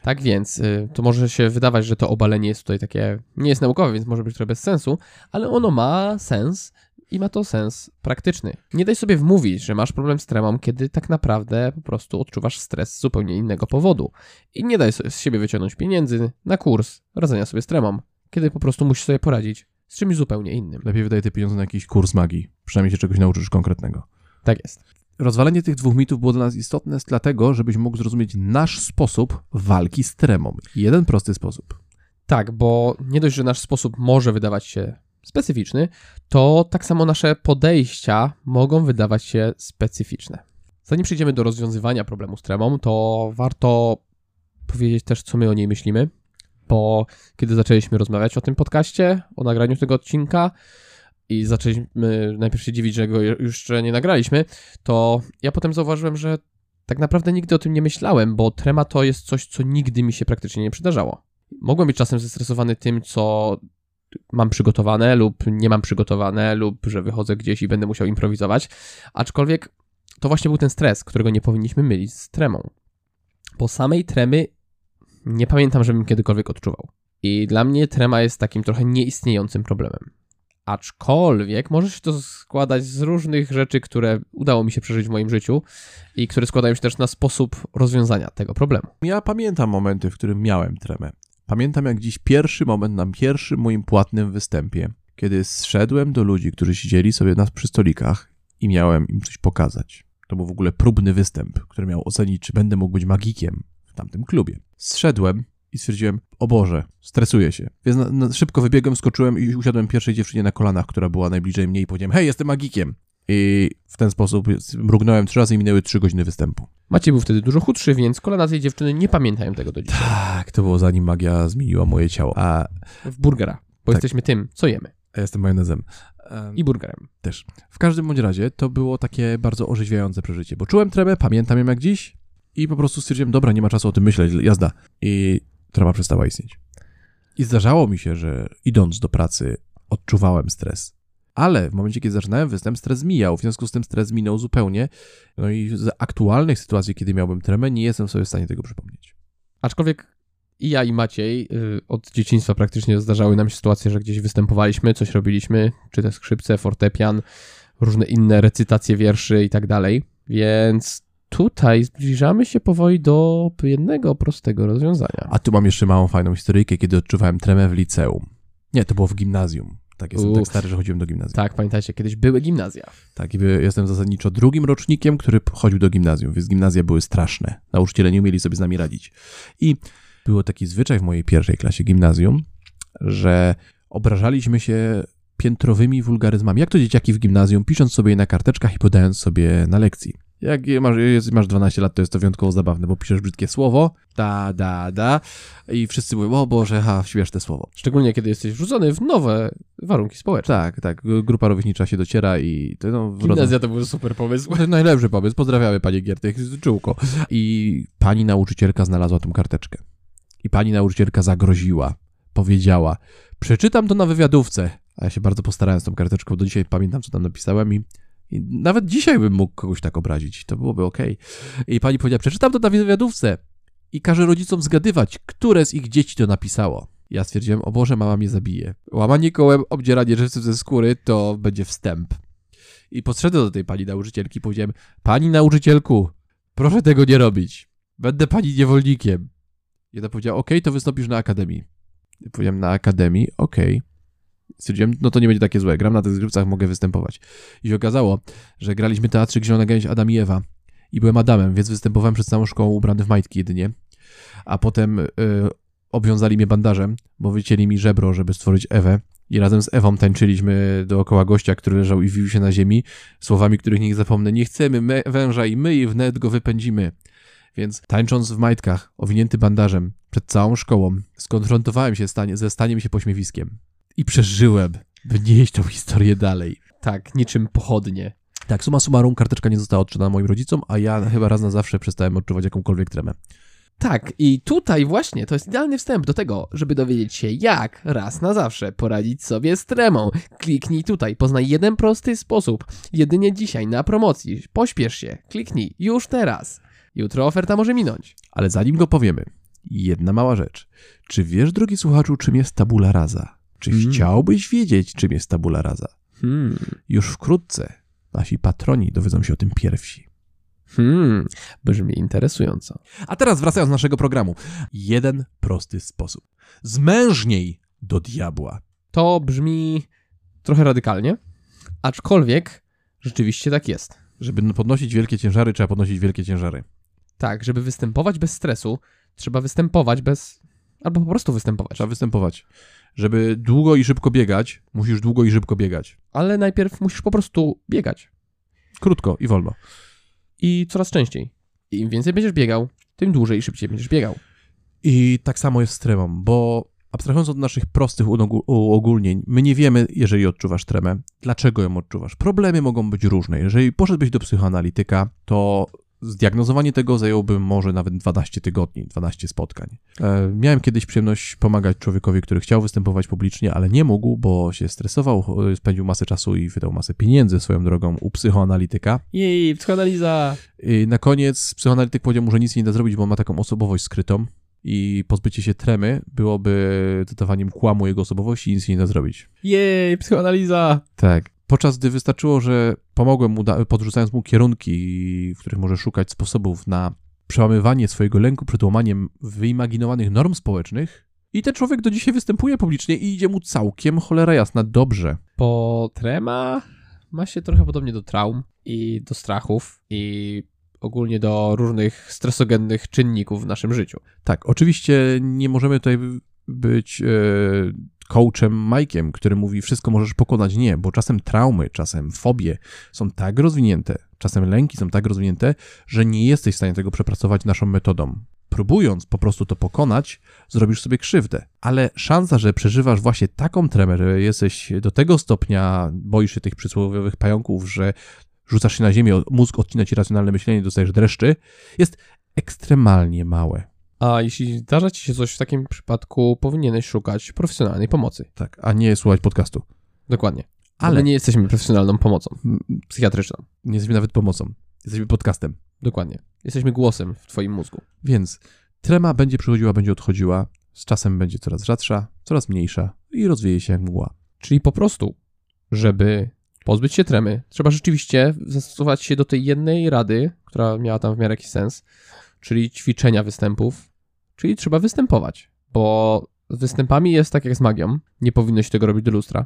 Tak więc, y, to może się wydawać, że to obalenie jest tutaj takie, nie jest naukowe, więc może być trochę bez sensu, ale ono ma sens i ma to sens praktyczny. Nie daj sobie wmówić, że masz problem z tremą, kiedy tak naprawdę po prostu odczuwasz stres z zupełnie innego powodu. I nie daj sobie z siebie wyciągnąć pieniędzy na kurs radzenia sobie z tremą, kiedy po prostu musisz sobie poradzić z czymś zupełnie innym. Lepiej wydaje te pieniądze na jakiś kurs magii. Przynajmniej się czegoś nauczysz konkretnego. Tak jest. Rozwalenie tych dwóch mitów było dla nas istotne dlatego, żebyś mógł zrozumieć nasz sposób walki z tremą. Jeden prosty sposób. Tak, bo nie dość, że nasz sposób może wydawać się specyficzny, to tak samo nasze podejścia mogą wydawać się specyficzne. Zanim przejdziemy do rozwiązywania problemu z tremą, to warto powiedzieć też, co my o niej myślimy, bo kiedy zaczęliśmy rozmawiać o tym podcaście, o nagraniu tego odcinka i zaczęliśmy najpierw się dziwić, że go jeszcze nie nagraliśmy, to ja potem zauważyłem, że tak naprawdę nigdy o tym nie myślałem, bo trema to jest coś, co nigdy mi się praktycznie nie przydarzało. Mogłem być czasem zestresowany tym, co mam przygotowane lub nie mam przygotowane, lub że wychodzę gdzieś i będę musiał improwizować. Aczkolwiek to właśnie był ten stres, którego nie powinniśmy mylić z tremą. Bo samej tremy nie pamiętam, żebym kiedykolwiek odczuwał. I dla mnie trema jest takim trochę nieistniejącym problemem. Aczkolwiek może się to składać z różnych rzeczy, które udało mi się przeżyć w moim życiu i które składają się też na sposób rozwiązania tego problemu. Ja pamiętam momenty, w którym miałem tremę. Pamiętam jak dziś pierwszy moment na pierwszym moim płatnym występie, kiedy zszedłem do ludzi, którzy siedzieli sobie nas przy stolikach i miałem im coś pokazać. To był w ogóle próbny występ, który miał ocenić, czy będę mógł być magikiem w tamtym klubie. Zszedłem i stwierdziłem, o Boże, stresuję się. Więc na, na, szybko wybiegłem, skoczyłem i usiadłem pierwszej dziewczynie na kolanach, która była najbliżej mnie i powiedziałem, hej, jestem magikiem. I w ten sposób mrugnąłem trzy razy i minęły trzy godziny występu. Maciej był wtedy dużo chudszy, więc kolana tej dziewczyny nie pamiętają tego do dzisiaj. Tak, to było zanim magia zmieniła moje ciało. A W burgera, bo Tak. jesteśmy tym, co jemy. ja jestem majonezem. Em, I burgerem. też. W każdym bądź razie to było takie bardzo orzeźwiające przeżycie, bo czułem tremę, pamiętam ją jak dziś i po prostu stwierdziłem, dobra, nie ma czasu o tym myśleć, jazda. I trema przestała istnieć. I zdarzało mi się, że idąc do pracy odczuwałem stres. Ale w momencie, kiedy zaczynałem występ, stres mijał. W związku z tym stres minął zupełnie. No i z aktualnych sytuacji, kiedy miałbym tremę, nie jestem sobie w stanie tego przypomnieć. Aczkolwiek i ja i Maciej y, od dzieciństwa praktycznie zdarzały nam się sytuacje, że gdzieś występowaliśmy, coś robiliśmy, czy te skrzypce, fortepian, różne inne recytacje wierszy i tak dalej. Więc tutaj zbliżamy się powoli do jednego prostego rozwiązania. A tu mam jeszcze małą, fajną historyjkę, kiedy odczuwałem tremę w liceum. Nie, to było w gimnazjum. Tak, jestem tak stary, że chodziłem do gimnazjum. Tak, pamiętajcie, kiedyś były gimnazja. Tak, i jestem zasadniczo drugim rocznikiem, który chodził do gimnazjum, więc gimnazja były straszne. Nauczyciele nie umieli sobie z nami radzić. I było taki zwyczaj w mojej pierwszej klasie gimnazjum, że obrażaliśmy się piętrowymi wulgaryzmami. Jak to dzieciaki w gimnazjum, pisząc sobie na karteczkach i podając sobie na lekcji. Jak masz, masz 12 lat, to jest to wyjątkowo zabawne, bo piszesz brzydkie słowo, da, da, da, i wszyscy mówią, o Boże, ha, śmieszne słowo. Szczególnie kiedy jesteś wrzucony w nowe warunki społeczne. Tak, tak, grupa rówieśnicza się dociera i to no, Gimnazja to był super pomysł. To najlepszy pomysł. Pozdrawiamy panie Giertych z czółko. I pani nauczycielka znalazła tą karteczkę. I pani nauczycielka zagroziła. Powiedziała, przeczytam to na wywiadówce. A ja się bardzo postarałem z tą karteczką. Do dzisiaj pamiętam, co tam napisałem i, i nawet dzisiaj bym mógł kogoś tak obrazić. To byłoby okej. I pani powiedziała, przeczytam to na wywiadówce. I każe rodzicom zgadywać, które z ich dzieci to napisało. Ja stwierdziłem, o Boże, mama mnie zabije. Łamanie kołem, obdzieranie żywcem ze skóry to będzie wstęp. I podszedłem do tej pani nauczycielki i powiedziałem, pani nauczycielku, proszę tego nie robić. Będę pani niewolnikiem. I ona powiedziała, okej, to wystąpisz na akademii. I powiedziałem, na akademii, okej. Stwierdziłem, no to nie będzie takie złe, gram na tych zgrywcach, mogę występować. I się okazało, że graliśmy teatrzyk Zielona Gęś Adam i Ewa i byłem Adamem, więc występowałem przed całą szkołą ubrany w majtki jedynie, a potem y, obwiązali mnie bandażem, bo wycięli mi żebro, żeby stworzyć Ewę i razem z Ewą tańczyliśmy dookoła gościa, który leżał i wił się na ziemi, słowami, których nie zapomnę. Nie chcemy me- węża i my i wnet go wypędzimy. Więc tańcząc w majtkach, owinięty bandażem, przed całą szkołą, skonfrontowałem się stanie, ze staniem się pośmiewiskiem. I przeżyłem, by nieść tą historię dalej. Tak, niczym pochodnie. Tak, suma summarum, karteczka nie została odczytana moim rodzicom, a ja chyba raz na zawsze przestałem odczuwać jakąkolwiek tremę. Tak, i tutaj właśnie to jest idealny wstęp do tego, żeby dowiedzieć się, jak raz na zawsze poradzić sobie z tremą. Kliknij tutaj, poznaj jeden prosty sposób. Jedynie dzisiaj na promocji. Pośpiesz się, kliknij już teraz. Jutro oferta może minąć. Ale zanim go powiemy, jedna mała rzecz. Czy wiesz, drogi słuchaczu, czym jest tabula rasa? Czy Mm. chciałbyś wiedzieć, czym jest tabula rasa? Hmm, Już wkrótce nasi patroni dowiedzą się o tym pierwsi. hmm, brzmi interesująco. A teraz wracając do naszego programu. Jeden prosty sposób. Zmężniej do diabła. To brzmi trochę radykalnie, aczkolwiek rzeczywiście tak jest. Żeby podnosić wielkie ciężary, trzeba podnosić wielkie ciężary. Tak, żeby występować bez stresu, trzeba występować bez. Albo po prostu występować. Trzeba występować. Żeby długo i szybko biegać, musisz długo i szybko biegać. Ale najpierw musisz po prostu biegać. Krótko i wolno. I coraz częściej. Im więcej będziesz biegał, tym dłużej i szybciej będziesz biegał. I tak samo jest z tremą, bo abstrahując od naszych prostych uogólnień, my nie wiemy, jeżeli odczuwasz tremę, dlaczego ją odczuwasz. Problemy mogą być różne. Jeżeli poszedłbyś do psychoanalityka, to zdiagnozowanie tego zajęłoby może nawet 12 tygodni, 12 spotkań. E, miałem kiedyś przyjemność pomagać człowiekowi, który chciał występować publicznie, ale nie mógł, bo się stresował, e, spędził masę czasu i wydał masę pieniędzy swoją drogą u psychoanalityka. Jej, psychoanaliza! I na koniec psychoanalityk powiedział mu, że nic nie da zrobić, bo ma taką osobowość skrytą i pozbycie się tremy byłoby dodawaniem kłamu jego osobowości i nic nie da zrobić. Jej, psychoanaliza! Tak. Podczas gdy wystarczyło, że pomogłem mu, podrzucając mu kierunki, w których może szukać sposobów na przełamywanie swojego lęku przed łamaniem wyimaginowanych norm społecznych, i ten człowiek do dzisiaj występuje publicznie i idzie mu całkiem cholera jasna dobrze. Bo trema ma się trochę podobnie do traum i do strachów i ogólnie do różnych stresogennych czynników w naszym życiu. Tak, oczywiście nie możemy tutaj być e, coachem Mike'iem, który mówi wszystko możesz pokonać. Nie, bo czasem traumy, czasem fobie są tak rozwinięte, czasem lęki są tak rozwinięte, że nie jesteś w stanie tego przepracować naszą metodą. Próbując po prostu to pokonać, zrobisz sobie krzywdę. Ale szansa, że przeżywasz właśnie taką tremę, że jesteś do tego stopnia, boisz się tych przysłowiowych pająków, że rzucasz się na ziemię, mózg odcina ci racjonalne myślenie, dostajesz dreszczy, jest ekstremalnie małe. A jeśli zdarza ci się coś w takim przypadku, powinieneś szukać profesjonalnej pomocy. Tak, a nie słuchać podcastu. Dokładnie. Ale- my nie jesteśmy profesjonalną pomocą psychiatryczną. Nie jesteśmy nawet pomocą. Jesteśmy podcastem. Dokładnie. Jesteśmy głosem w twoim mózgu. Więc trema będzie przychodziła, będzie odchodziła. Z czasem będzie coraz rzadsza, coraz mniejsza i rozwieje się jak mgła. Czyli po prostu, żeby pozbyć się tremy, trzeba rzeczywiście zastosować się do tej jednej rady, która miała tam w miarę jakiś sens, czyli ćwiczenia występów, czyli trzeba występować, bo z występami jest tak jak z magią, nie powinno się tego robić do lustra.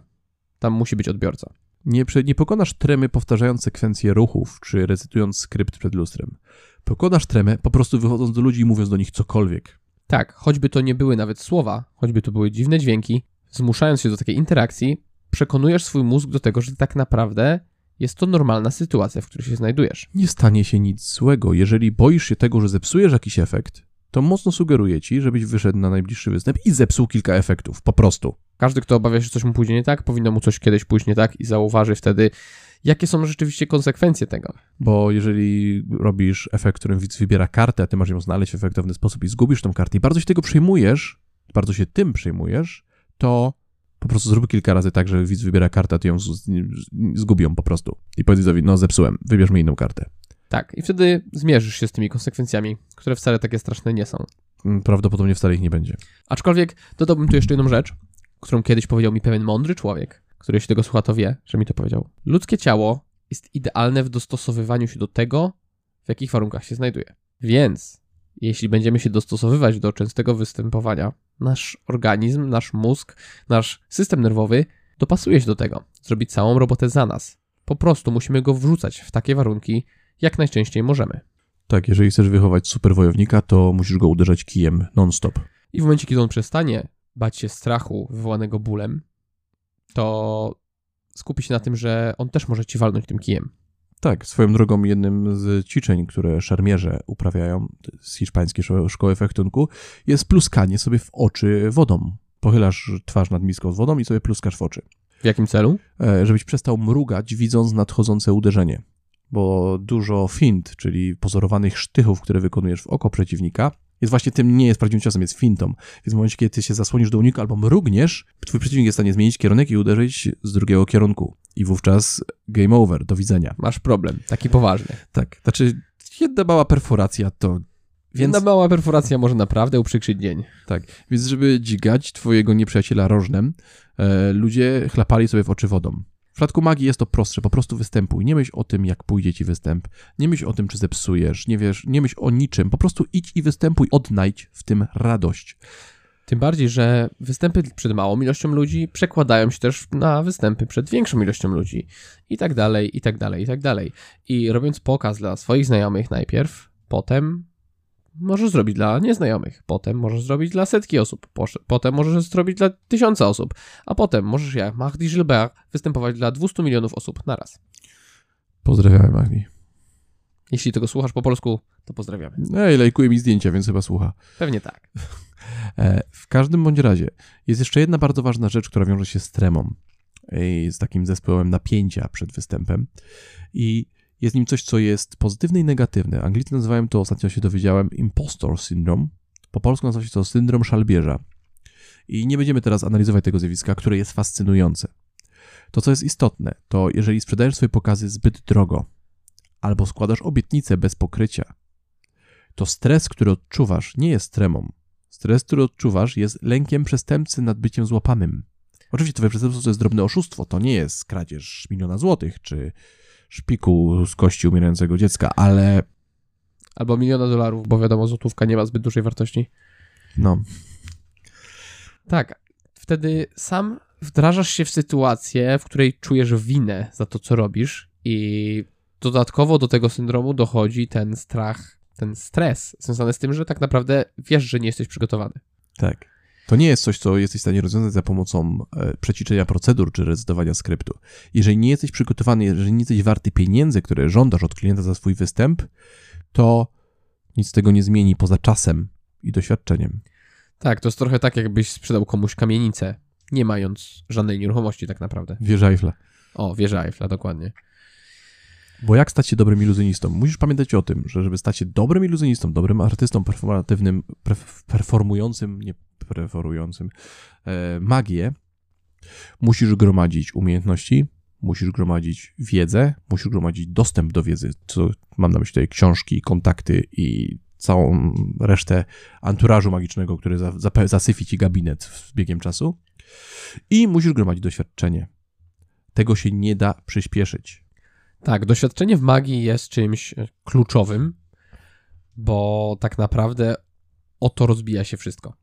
Tam musi być odbiorca. Nie, nie pokonasz tremy powtarzając sekwencję ruchów, czy recytując skrypt przed lustrem. Pokonasz tremę po prostu wychodząc do ludzi i mówiąc do nich cokolwiek. Tak, choćby to nie były nawet słowa, choćby to były dziwne dźwięki, zmuszając się do takiej interakcji, przekonujesz swój mózg do tego, że tak naprawdę jest to normalna sytuacja, w której się znajdujesz. Nie stanie się nic złego. Jeżeli boisz się tego, że zepsujesz jakiś efekt, to mocno sugeruję ci, żebyś wyszedł na najbliższy występ i zepsuł kilka efektów. Po prostu. Każdy, kto obawia się, że coś mu pójdzie nie tak, powinno mu coś kiedyś pójść nie tak i zauważy wtedy, jakie są rzeczywiście konsekwencje tego. Bo jeżeli robisz efekt, którym widz wybiera kartę, a ty masz ją znaleźć w efektowny sposób i zgubisz tą kartę i bardzo się tego przejmujesz, bardzo się tym przejmujesz, to po prostu zrób kilka razy tak, że widz wybiera kartę, a ty ją z- z- zgubi ją po prostu. I powiedz widzowi, no zepsułem, wybierz mi inną kartę. Tak, i wtedy zmierzysz się z tymi konsekwencjami, które wcale takie straszne nie są. Mm, Prawdopodobnie wcale ich nie będzie. Aczkolwiek dodałbym tu jeszcze jedną rzecz, którą kiedyś powiedział mi pewien mądry człowiek, który jeśli tego słucha, to wie, że mi to powiedział. Ludzkie ciało jest idealne w dostosowywaniu się do tego, w jakich warunkach się znajduje. Więc jeśli będziemy się dostosowywać do częstego występowania, nasz organizm, nasz mózg, nasz system nerwowy dopasuje się do tego, zrobi całą robotę za nas. Po prostu musimy go wrzucać w takie warunki, jak najczęściej możemy. Tak, jeżeli chcesz wychować super wojownika, to musisz go uderzać kijem non-stop. I w momencie, kiedy on przestanie bać się strachu wywołanego bólem, to skupi się na tym, że on też może ci walnąć tym kijem. Tak, swoją drogą jednym z ćwiczeń, które szermierze uprawiają z hiszpańskiej szko- szkoły fechtunku, jest pluskanie sobie w oczy wodą. Pochylasz twarz nad miską z wodą i sobie pluskasz w oczy. W jakim celu? E, żebyś przestał mrugać, widząc nadchodzące uderzenie. Bo dużo fint, czyli pozorowanych sztychów, które wykonujesz w oko przeciwnika, jest właśnie tym, nie jest prawdziwym ciosem, jest fintą. Więc w momencie, kiedy ty się zasłonisz do unika albo mrugniesz, twój przeciwnik jest w stanie zmienić kierunek i uderzyć z drugiego kierunku. I wówczas game over, do widzenia. Masz problem, taki poważny. Tak, znaczy jedna mała perforacja to... Więc... Jedna mała perforacja może naprawdę uprzykrzyć dzień. Tak, więc żeby dźgać twojego nieprzyjaciela rożnem, e, ludzie chlapali sobie w oczy wodą. W przypadku magii jest to prostsze, po prostu występuj. Nie myśl o tym, jak pójdzie ci występ. Nie myśl o tym, czy zepsujesz. Nie wiesz, nie myśl o niczym. Po prostu idź i występuj. Odnajdź w tym radość. Tym bardziej, że występy przed małą ilością ludzi przekładają się też na występy przed większą ilością ludzi. I tak dalej, i tak dalej, i tak dalej. I robiąc pokaz dla swoich znajomych najpierw, potem możesz zrobić dla nieznajomych, potem możesz zrobić dla setki osób, potem możesz zrobić dla tysiąca osób, a potem możesz jak Mahdi Gilbert występować dla 200 milionów osób naraz. Pozdrawiamy Magni. Jeśli tego słuchasz po polsku, to pozdrawiamy. Ej, lajkuje mi zdjęcia, więc chyba słucha. Pewnie tak. E, w każdym bądź razie, jest jeszcze jedna bardzo ważna rzecz, która wiąże się z tremą. I z takim zespołem napięcia przed występem. I jest nim coś, co jest pozytywne i negatywne. Anglicy nazywają to, ostatnio się dowiedziałem, impostor syndrome. Po polsku nazywa się to syndrom szalbierza. I nie będziemy teraz analizować tego zjawiska, które jest fascynujące. To, co jest istotne, to jeżeli sprzedajesz swoje pokazy zbyt drogo, albo składasz obietnice bez pokrycia, to stres, który odczuwasz, nie jest tremą. Stres, który odczuwasz, jest lękiem przestępcy nad byciem złapanym. Oczywiście twoje przestępstwo to jest drobne oszustwo, to nie jest kradzież miliona złotych, czy szpiku z kości umierającego dziecka, ale Albo miliona dolarów, bo wiadomo, złotówka nie ma zbyt dużej wartości. no, Tak, wtedy sam wdrażasz się w sytuację, w której czujesz winę za to, co robisz i dodatkowo do tego syndromu dochodzi ten strach, ten stres związany z tym, że tak naprawdę wiesz, że nie jesteś przygotowany. tak. To nie jest coś, co jesteś w stanie rozwiązać za pomocą e, przećwiczenia procedur czy recytowania skryptu. Jeżeli nie jesteś przygotowany, jeżeli nie jesteś warty pieniędzy, które żądasz od klienta za swój występ, to nic z tego nie zmieni poza czasem i doświadczeniem. Tak, to jest trochę tak, jakbyś sprzedał komuś kamienicę, nie mając żadnej nieruchomości tak naprawdę. Wieża Eiffla. O, wieża Eiffla, dokładnie. Bo jak stać się dobrym iluzjonistą? Musisz pamiętać o tym, że żeby stać się dobrym iluzjonistą, dobrym artystą performatywnym, performującym, nie preferującym e, magię, musisz gromadzić umiejętności, musisz gromadzić wiedzę, musisz gromadzić dostęp do wiedzy, co mam na myśli tutaj książki, kontakty i całą resztę anturażu magicznego, który za, za, zasyfi ci gabinet z biegiem czasu. I musisz gromadzić doświadczenie. Tego się nie da przyspieszyć. Tak, doświadczenie w magii jest czymś e, kluczowym, bo tak naprawdę o to rozbija się wszystko.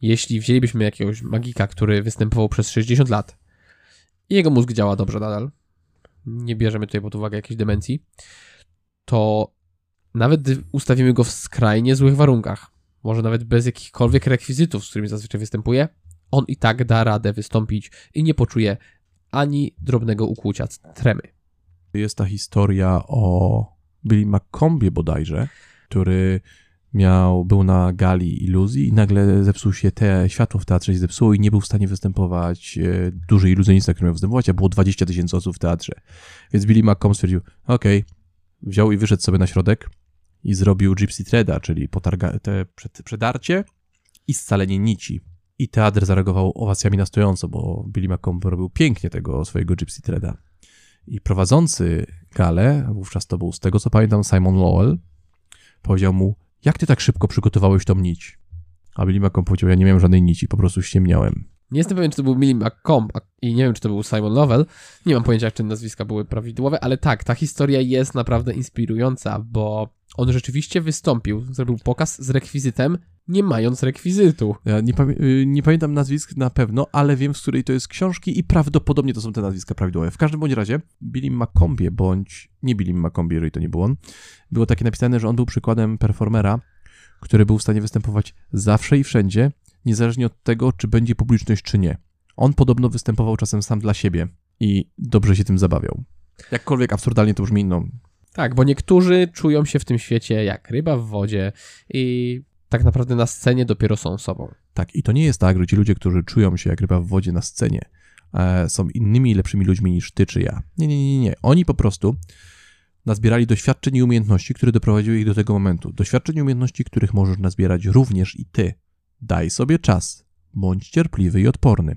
Jeśli wzięlibyśmy jakiegoś magika, który występował przez 60 lat i jego mózg działa dobrze nadal, nie bierzemy tutaj pod uwagę jakiejś demencji, to nawet ustawimy go w skrajnie złych warunkach, może nawet bez jakichkolwiek rekwizytów, z którymi zazwyczaj występuje, on i tak da radę wystąpić i nie poczuje ani drobnego ukłucia tremy. Jest ta historia o Billy McCombie bodajże, który miał, był na gali iluzji i nagle zepsuł się te światło w teatrze się zepsuło i nie był w stanie występować e, duży iluzjonista, który miał występować, a było 20 tysięcy osób w teatrze. Więc Billy McComb stwierdził, okej, wziął i wyszedł sobie na środek i zrobił Gypsy Threada, czyli potarga, te przed, przedarcie i scalenie nici. I teatr zareagował owacjami na stojąco, bo Billy McComb robił pięknie tego swojego Gypsy Threada. I prowadzący galę, wówczas to był z tego co pamiętam Simon Lowell, powiedział mu, jak ty tak szybko przygotowałeś tą nić? A Billy McComb powiedział, ja nie miałem żadnej nici, po prostu ściemniałem. Nie jestem pewien, czy to był Millie McComb i nie wiem, czy to był Simon Lovell. Nie mam pojęcia, czy nazwiska były prawidłowe, ale tak, ta historia jest naprawdę inspirująca, bo on rzeczywiście wystąpił, zrobił pokaz z rekwizytem, nie mając rekwizytu. Ja nie, pamię- y, nie pamiętam nazwisk na pewno, ale wiem, z której to jest książki i prawdopodobnie to są te nazwiska prawidłowe. W każdym bądź razie Billy Maccombie, bądź nie Billy Maccombie, jeżeli to nie był on, było takie napisane, że on był przykładem performera, który był w stanie występować zawsze i wszędzie, niezależnie od tego, czy będzie publiczność, czy nie. On podobno występował czasem sam dla siebie i dobrze się tym zabawiał. Jakkolwiek absurdalnie to brzmi, no Tak, bo niektórzy czują się w tym świecie jak ryba w wodzie i tak naprawdę na scenie dopiero są sobą. Tak, i to nie jest tak, że ci ludzie, którzy czują się jak ryba w wodzie na scenie, e, są innymi lepszymi ludźmi niż ty czy ja. Nie, nie, nie, nie. Oni po prostu nazbierali doświadczeń i umiejętności, które doprowadziły ich do tego momentu. Doświadczeń i umiejętności, których możesz nazbierać również i ty. Daj sobie czas. Bądź cierpliwy i odporny.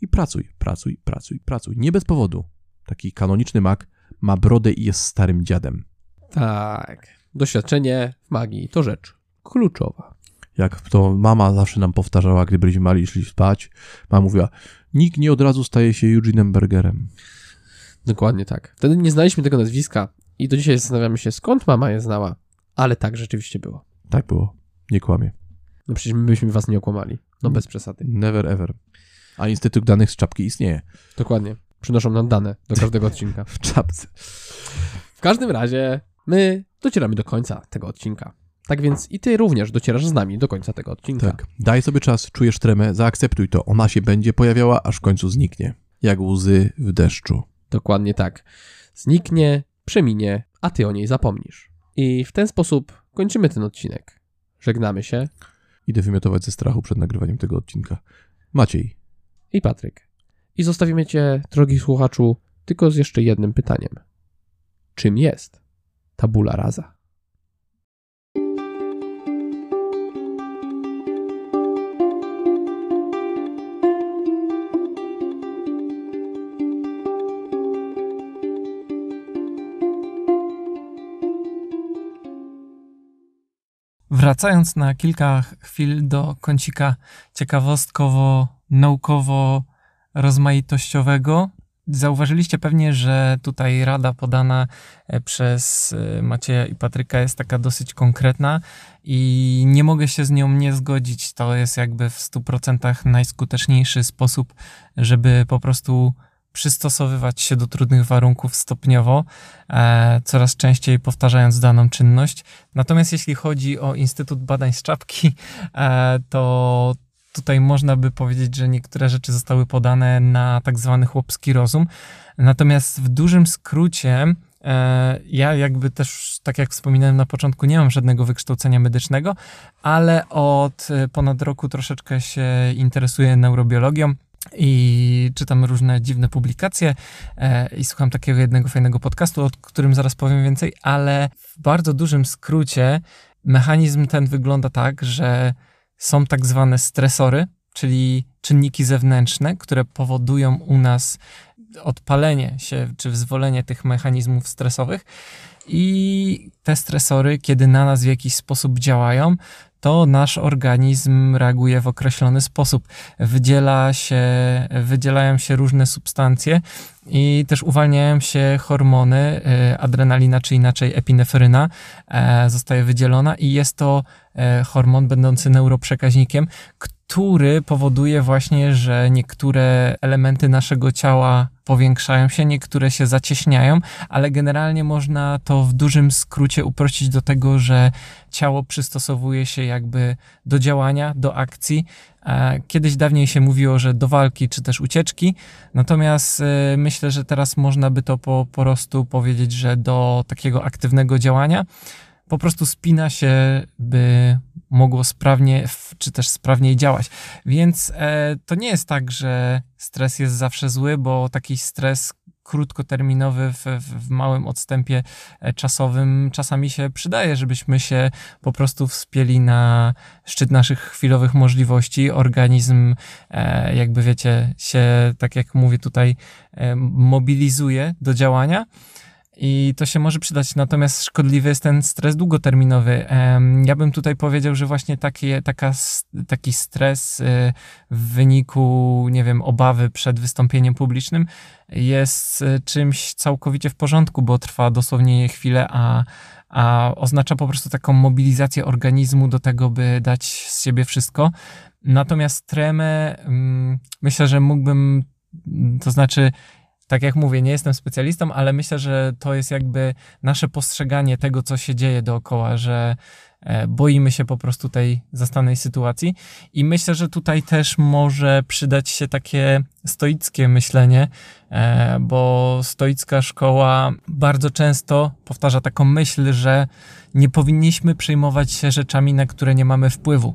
I pracuj, pracuj, pracuj, pracuj. Nie bez powodu. Taki kanoniczny mag ma brodę i jest starym dziadem. Tak. Doświadczenie w magii to rzecz kluczowa. Jak to mama zawsze nam powtarzała, gdy byliśmy mali i szli spać. Mama mówiła, nikt nie od razu staje się Eugene'em Bergerem. Dokładnie tak. Wtedy nie znaliśmy tego nazwiska i do dzisiaj zastanawiamy się, skąd mama je znała. Ale tak rzeczywiście było. Tak było. Nie kłamie. No przecież my byśmy was nie okłamali. No bez przesady. Never ever. A Instytut Danych z czapki istnieje. Dokładnie. Przynoszą nam dane do każdego odcinka. W czapce. W każdym razie my docieramy do końca tego odcinka. Tak więc i ty również docierasz z nami do końca tego odcinka. Tak. Daj sobie czas, czujesz tremę, zaakceptuj to. Ona się będzie pojawiała, aż w końcu zniknie. Jak łzy w deszczu. Dokładnie tak. Zniknie, przeminie, a ty o niej zapomnisz. I w ten sposób kończymy ten odcinek. Żegnamy się Idę wymiotować ze strachu przed nagrywaniem tego odcinka. Maciej, i Patryk. I zostawimy cię, drogi słuchaczu, tylko z jeszcze jednym pytaniem. Czym jest tabula rasa? Wracając na kilka chwil do kącika ciekawostkowo-naukowo-rozmaitościowego, zauważyliście pewnie, że tutaj rada podana e, przez e, Macieja i Patryka jest taka dosyć konkretna i nie mogę się z nią nie zgodzić. To jest jakby w 100% najskuteczniejszy sposób, żeby po prostu przystosowywać się do trudnych warunków stopniowo, e, coraz częściej powtarzając daną czynność. Natomiast jeśli chodzi o Instytut Badań z Czapki, e, to tutaj można by powiedzieć, że niektóre rzeczy zostały podane na tak zwany chłopski rozum. Natomiast w dużym skrócie, e, ja jakby też, tak jak wspominałem na początku, nie mam żadnego wykształcenia medycznego, ale od e, ponad roku troszeczkę się interesuję neurobiologią i czytam różne dziwne publikacje e, i słucham takiego jednego fajnego podcastu, o którym zaraz powiem więcej, ale w bardzo dużym skrócie mechanizm ten wygląda tak, że są tak zwane stresory, czyli czynniki zewnętrzne, które powodują u nas odpalenie się czy wyzwolenie tych mechanizmów stresowych. I te stresory, kiedy na nas w jakiś sposób działają, to nasz organizm reaguje w określony sposób. Wydziela się, wydzielają się różne substancje i też uwalniają się hormony, y, adrenalina czy inaczej epinefryna e, zostaje wydzielona i jest to e, hormon będący neuroprzekaźnikiem, który powoduje właśnie, że niektóre elementy naszego ciała powiększają się, niektóre się zacieśniają, ale generalnie można to w dużym skrócie uprościć do tego, że ciało przystosowuje się jakby do działania, do akcji. E, Kiedyś dawniej się mówiło, że do walki czy też ucieczki, natomiast e, myślę, że teraz można by to po, po prostu powiedzieć, że do takiego aktywnego działania po prostu spina się, by mogło sprawnie, czy też sprawniej działać. Więc e, to nie jest tak, że stres jest zawsze zły, bo taki stres krótkoterminowy w, w, w małym odstępie e, czasowym czasami się przydaje, żebyśmy się po prostu wspięli na szczyt naszych chwilowych możliwości. Organizm, e, jakby wiecie, się, tak jak mówię tutaj, e, mobilizuje do działania. I to się może przydać, natomiast szkodliwy jest ten stres długoterminowy. Ja bym tutaj powiedział, że właśnie taki, taka, taki stres y, w wyniku, nie wiem, obawy przed wystąpieniem publicznym jest y, czymś całkowicie w porządku, bo trwa dosłownie chwilę, a, a oznacza po prostu taką mobilizację organizmu do tego, by dać z siebie wszystko. Natomiast tremę, mm, myślę, że mógłbym, to znaczy, tak jak mówię, nie jestem specjalistą, ale myślę, że to jest jakby nasze postrzeganie tego, co się dzieje dookoła, że e, boimy się po prostu tej zastanej sytuacji. I myślę, że tutaj też może przydać się takie stoickie myślenie, e, bo stoicka szkoła bardzo często powtarza taką myśl, że nie powinniśmy przejmować się rzeczami, na które nie mamy wpływu.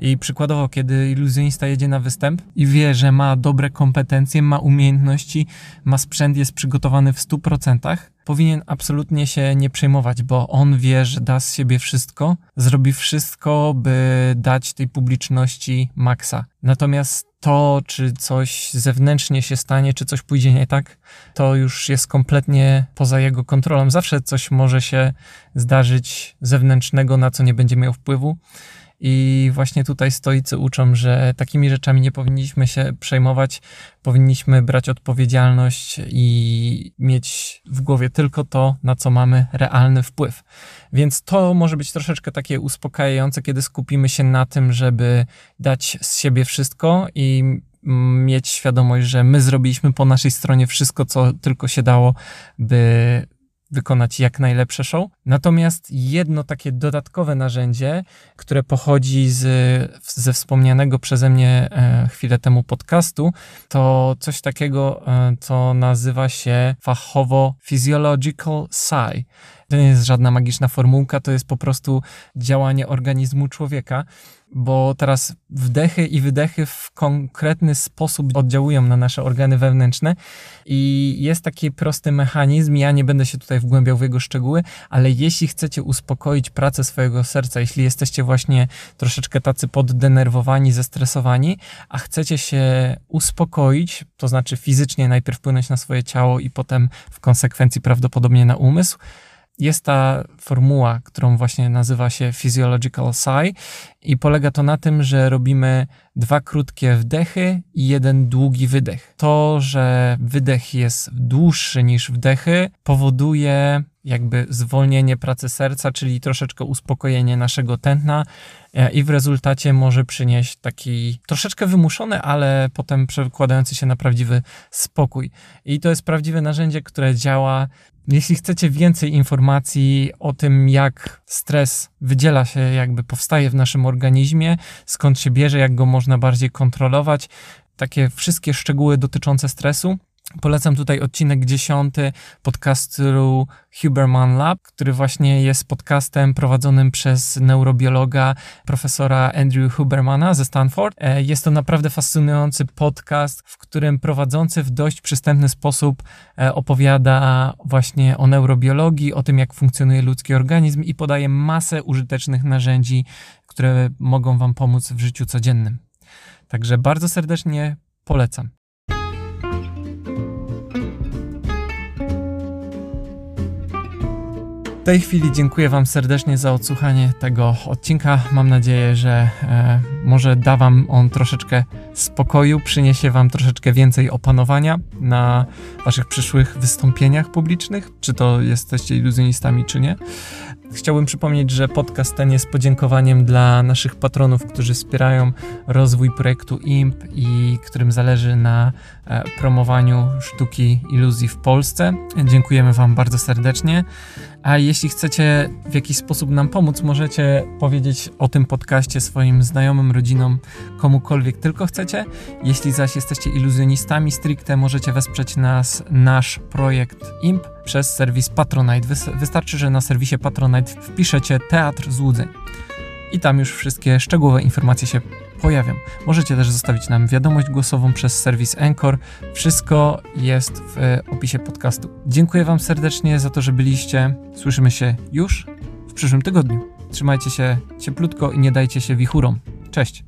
I przykładowo, kiedy iluzjonista jedzie na występ i wie, że ma dobre kompetencje, ma umiejętności, ma sprzęt, jest przygotowany w 100%, powinien absolutnie się nie przejmować, bo on wie, że da z siebie wszystko, zrobi wszystko, by dać tej publiczności maksa. Natomiast to, czy coś zewnętrznie się stanie, czy coś pójdzie nie tak, to już jest kompletnie poza jego kontrolą. Zawsze coś może się zdarzyć zewnętrznego, na co nie będzie miał wpływu. I właśnie tutaj stoicy uczą, że takimi rzeczami nie powinniśmy się przejmować, powinniśmy brać odpowiedzialność i mieć w głowie tylko to, na co mamy realny wpływ. Więc to może być troszeczkę takie uspokajające, kiedy skupimy się na tym, żeby dać z siebie wszystko i mieć świadomość, że my zrobiliśmy po naszej stronie wszystko, co tylko się dało, by wykonać jak najlepsze show. Natomiast jedno takie dodatkowe narzędzie, które pochodzi z, ze wspomnianego przeze mnie e, chwilę temu podcastu, to coś takiego, e, co nazywa się fachowo Physiological Sigh. To nie jest żadna magiczna formułka, to jest po prostu działanie organizmu człowieka, bo teraz wdechy i wydechy w konkretny sposób oddziałują na nasze organy wewnętrzne i jest taki prosty mechanizm. Ja nie będę się tutaj wgłębiał w jego szczegóły, ale jeśli chcecie uspokoić pracę swojego serca, jeśli jesteście właśnie troszeczkę tacy poddenerwowani, zestresowani, a chcecie się uspokoić, to znaczy fizycznie najpierw wpłynąć na swoje ciało i potem w konsekwencji prawdopodobnie na umysł, jest ta formuła, którą właśnie nazywa się Physiological Sigh i polega to na tym, że robimy dwa krótkie wdechy i jeden długi wydech. To, że wydech jest dłuższy niż wdechy, powoduje jakby zwolnienie pracy serca, czyli troszeczkę uspokojenie naszego tętna e, i w rezultacie może przynieść taki troszeczkę wymuszony, ale potem przekładający się na prawdziwy spokój. I to jest prawdziwe narzędzie, które działa jeśli chcecie więcej informacji o tym, jak stres wydziela się, jakby powstaje w naszym organizmie, skąd się bierze, jak go można bardziej kontrolować, takie wszystkie szczegóły dotyczące stresu, Polecam tutaj odcinek dziesiąty podcastu Huberman Lab, który właśnie jest podcastem prowadzonym przez neurobiologa profesora Andrew Hubermana ze Stanford. E, jest to naprawdę fascynujący podcast, w którym prowadzący w dość przystępny sposób e, opowiada właśnie o neurobiologii, o tym jak funkcjonuje ludzki organizm i podaje masę użytecznych narzędzi, które mogą Wam pomóc w życiu codziennym. Także bardzo serdecznie polecam. Tej chwili dziękuję Wam serdecznie za odsłuchanie tego odcinka. Mam nadzieję, że e, może da Wam on troszeczkę spokoju, przyniesie Wam troszeczkę więcej opanowania na Waszych przyszłych wystąpieniach publicznych, czy to jesteście iluzjonistami, czy nie. Chciałbym przypomnieć, że podcast ten jest podziękowaniem dla naszych patronów, którzy wspierają rozwój projektu IMP i którym zależy na e, promowaniu sztuki iluzji w Polsce. Dziękujemy Wam bardzo serdecznie. A jeśli chcecie w jakiś sposób nam pomóc, możecie powiedzieć o tym podcaście swoim znajomym, rodzinom, komukolwiek tylko chcecie. Jeśli zaś jesteście iluzjonistami stricte, możecie wesprzeć nas, nasz projekt IMP przez serwis Patronite. Wystarczy, że na serwisie Patronite wpiszecie Teatr Złudzeń. I tam już wszystkie szczegółowe informacje się pojawią. Możecie też zostawić nam wiadomość głosową przez serwis Anchor. Wszystko jest w e, opisie podcastu. Dziękuję Wam serdecznie za to, że byliście. Słyszymy się już w przyszłym tygodniu. Trzymajcie się cieplutko i nie dajcie się wichurom. Cześć!